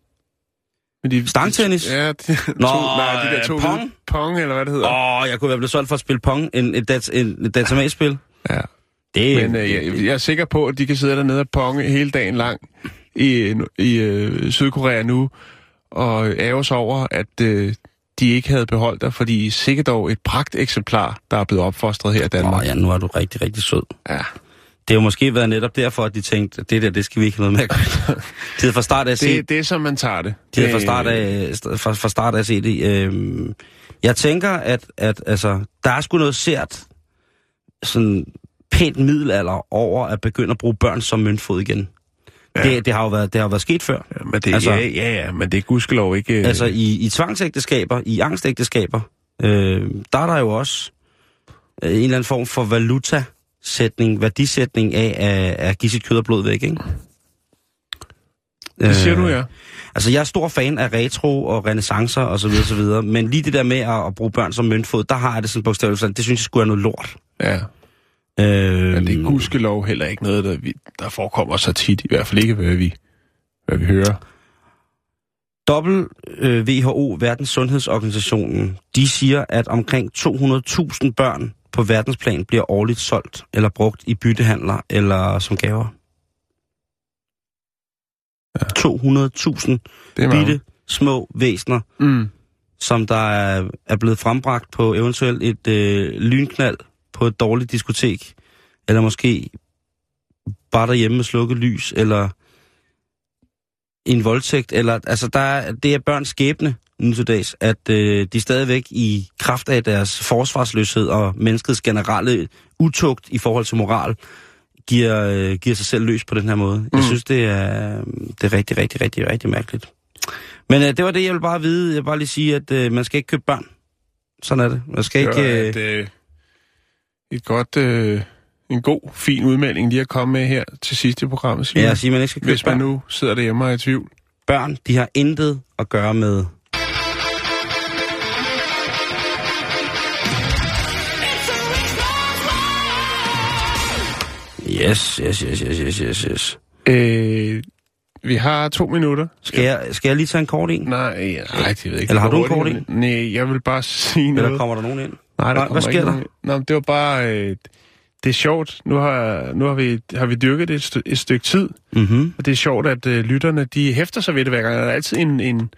Med de, Stangtennis? Ja, de, Nå, to, nej, de der to øh, pong? hvide- Pong, eller hvad det hedder. Åh, jeg kunne være blevet solgt for at spille Pong, en, et, en, et datamatspil. Ja. Det, Men øh, jeg, jeg er sikker på, at de kan sidde dernede og ponge hele dagen lang i, i øh, Sydkorea nu, og ære sig over, at øh, de ikke havde beholdt dig, fordi sikkert dog et pragt eksemplar, der er blevet opfostret her i Danmark. Åh, ja, nu er du rigtig, rigtig sød. Ja. Det har jo måske været netop derfor, at de tænkte, at det der, det skal vi ikke have noget med. De havde fra start af set, Det, det er som man tager det. de havde fra start af, fra, fra start af set det. Øhm, jeg tænker, at, at altså, der er sgu noget sært, sådan pænt middelalder over at begynde at bruge børn som møntfod igen. Ja. Det, det, har jo været, det har været sket før. Ja, men det, Altså- ja, ja, ja, men det er gudskelov ikke... øh, Altså i, i tvangsægteskaber, i angstægteskaber, øh, der er der jo også øh, en eller anden form for valutasætning, værdisætning af at, at give sit kød og blod væk, ikke? det siger du, ja. Altså, jeg er stor fan af retro og renaissancer og så videre, så videre, men lige det der med at, at bruge børn som møntfod, der har jeg det sådan bogstaveligt, det synes jeg skulle er noget lort. ja. Øh, Men det er gudskelov heller ikke noget, der, vi, der forekommer så tit. I hvert fald ikke, hvad vi, hvad vi hører. WHO, Verdens Sundhedsorganisationen, de siger, at omkring 200.000 børn på verdensplan bliver årligt solgt eller brugt i byttehandler eller som gaver. Ja. 200.000 Det er meget. bitte små væsner, Mm. som der er, er blevet frembragt på eventuelt et øh, lynknald på et dårligt diskotek, eller måske bare derhjemme med slukket lys, eller en voldtægt, eller altså der er, det er børns skæbne nu til dags, at øh, de stadigvæk i kraft af deres forsvarsløshed og menneskets generelle utugt i forhold til moral, giver, øh, giver sig selv løs på den her måde. Mm. Jeg synes, det er, det er rigtig, rigtig, rigtig, rigtig mærkeligt. Men øh, det var det, jeg vil bare vide. Jeg vil bare lige sige, at øh, man skal ikke købe børn. Sådan er det. Man skal ikke... Øh, et, øh, et godt, øh, en god, fin udmelding lige at komme med her til sidst i programmet, Simon. ja, sige, man ikke skal Hvis man børn. nu sidder derhjemme og er i tvivl. Børn, de har intet at gøre med... Yes, yes, yes, yes, yes, yes, yes. Øh, vi har to minutter. Skal, jeg, skal jeg lige tage en kort en? Nej, ja, nej, det ved jeg ikke. Eller har du en kort Nej, jeg vil bare sige noget. Eller kommer der nogen ind? Nej, der Hvad- sker der? Nå, det var bare... Øh, det er sjovt. Nu har, nu har, vi, har vi dyrket det et, st- et stykke tid, Mhm. og det er sjovt, at øh, lytterne de hæfter sig ved det hver gang. Der er altid en, en,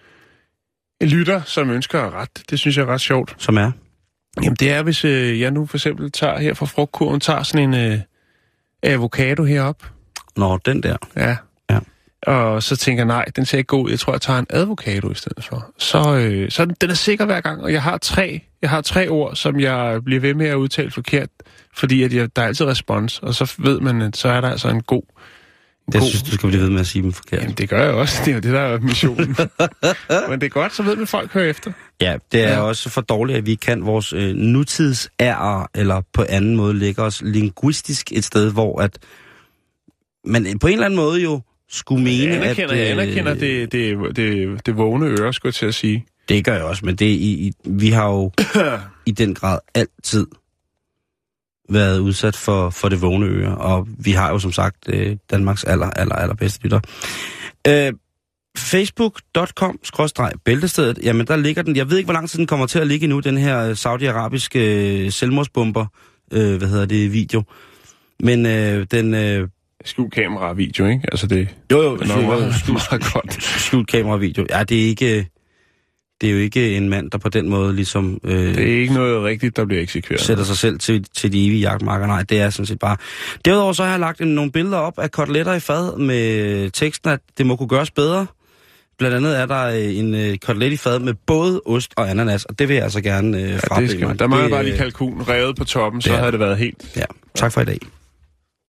en lytter, som ønsker at ret. Det synes jeg er ret sjovt. Som er? Jamen, det er, hvis øh, jeg nu for eksempel tager her fra frugtkurven, tager sådan en øh, avocado herop. Nå, den der. Ja. Og så tænker jeg, nej, den ser ikke god ud. Jeg tror, jeg tager en avocado i stedet for. Så, øh, så den, den er sikker hver gang, og jeg har tre, jeg har tre ord, som jeg bliver ved med at udtale forkert, fordi at jeg, der er altid respons, og så ved man, at så er der altså en god... En Det god synes du skal blive ved med at sige dem forkert. Jamen, det gør jeg også. Det er jo det, der er missionen. Men det er godt, så ved man, at folk hører efter. Ja, det er Ja. også for dårligt, at vi kan vores øh, nutidsærer, eller på anden måde lægge os linguistisk et sted, hvor at man på en eller anden måde jo skulle mene, Jeg anerkender, at... jeg anerkender det, det, det, det vågne øre, skulle jeg til at sige. Det gør jeg også, men det i, i, vi har jo i den grad altid været udsat for, for det vågne øre, og vi har jo som sagt øh, Danmarks aller, aller, aller bedste lytter. Øh, facebook.com bæltestedet, jamen der ligger den, jeg ved ikke, hvor lang tid den kommer til at ligge nu, den her øh, saudiarabiske øh, selvmordsbomber, øh, hvad hedder det, video. Men øh, den, øh, skjult kamera og video, ikke? Altså det Jo, jo, er nok skjult, meget, skjult, meget godt. skjult kamera og video. Ja, det er ikke... Det er jo ikke en mand, der på den måde ligesom øh, Det er ikke noget rigtigt, der bliver eksekveret. sætter sig selv til, til de evige jagtmarker. Nej, det er sådan set bare... Derudover så har jeg lagt en, nogle billeder op af koteletter i fad med teksten, at det må kunne gøres bedre. Blandt andet er der øh, en øh, kotelet i fad med både ost og ananas, og det vil jeg altså gerne øh, Ja, det skal man. Der mangler Det, bare lige øh, kalkun revet på toppen, så det havde det været helt... Ja, tak for i dag.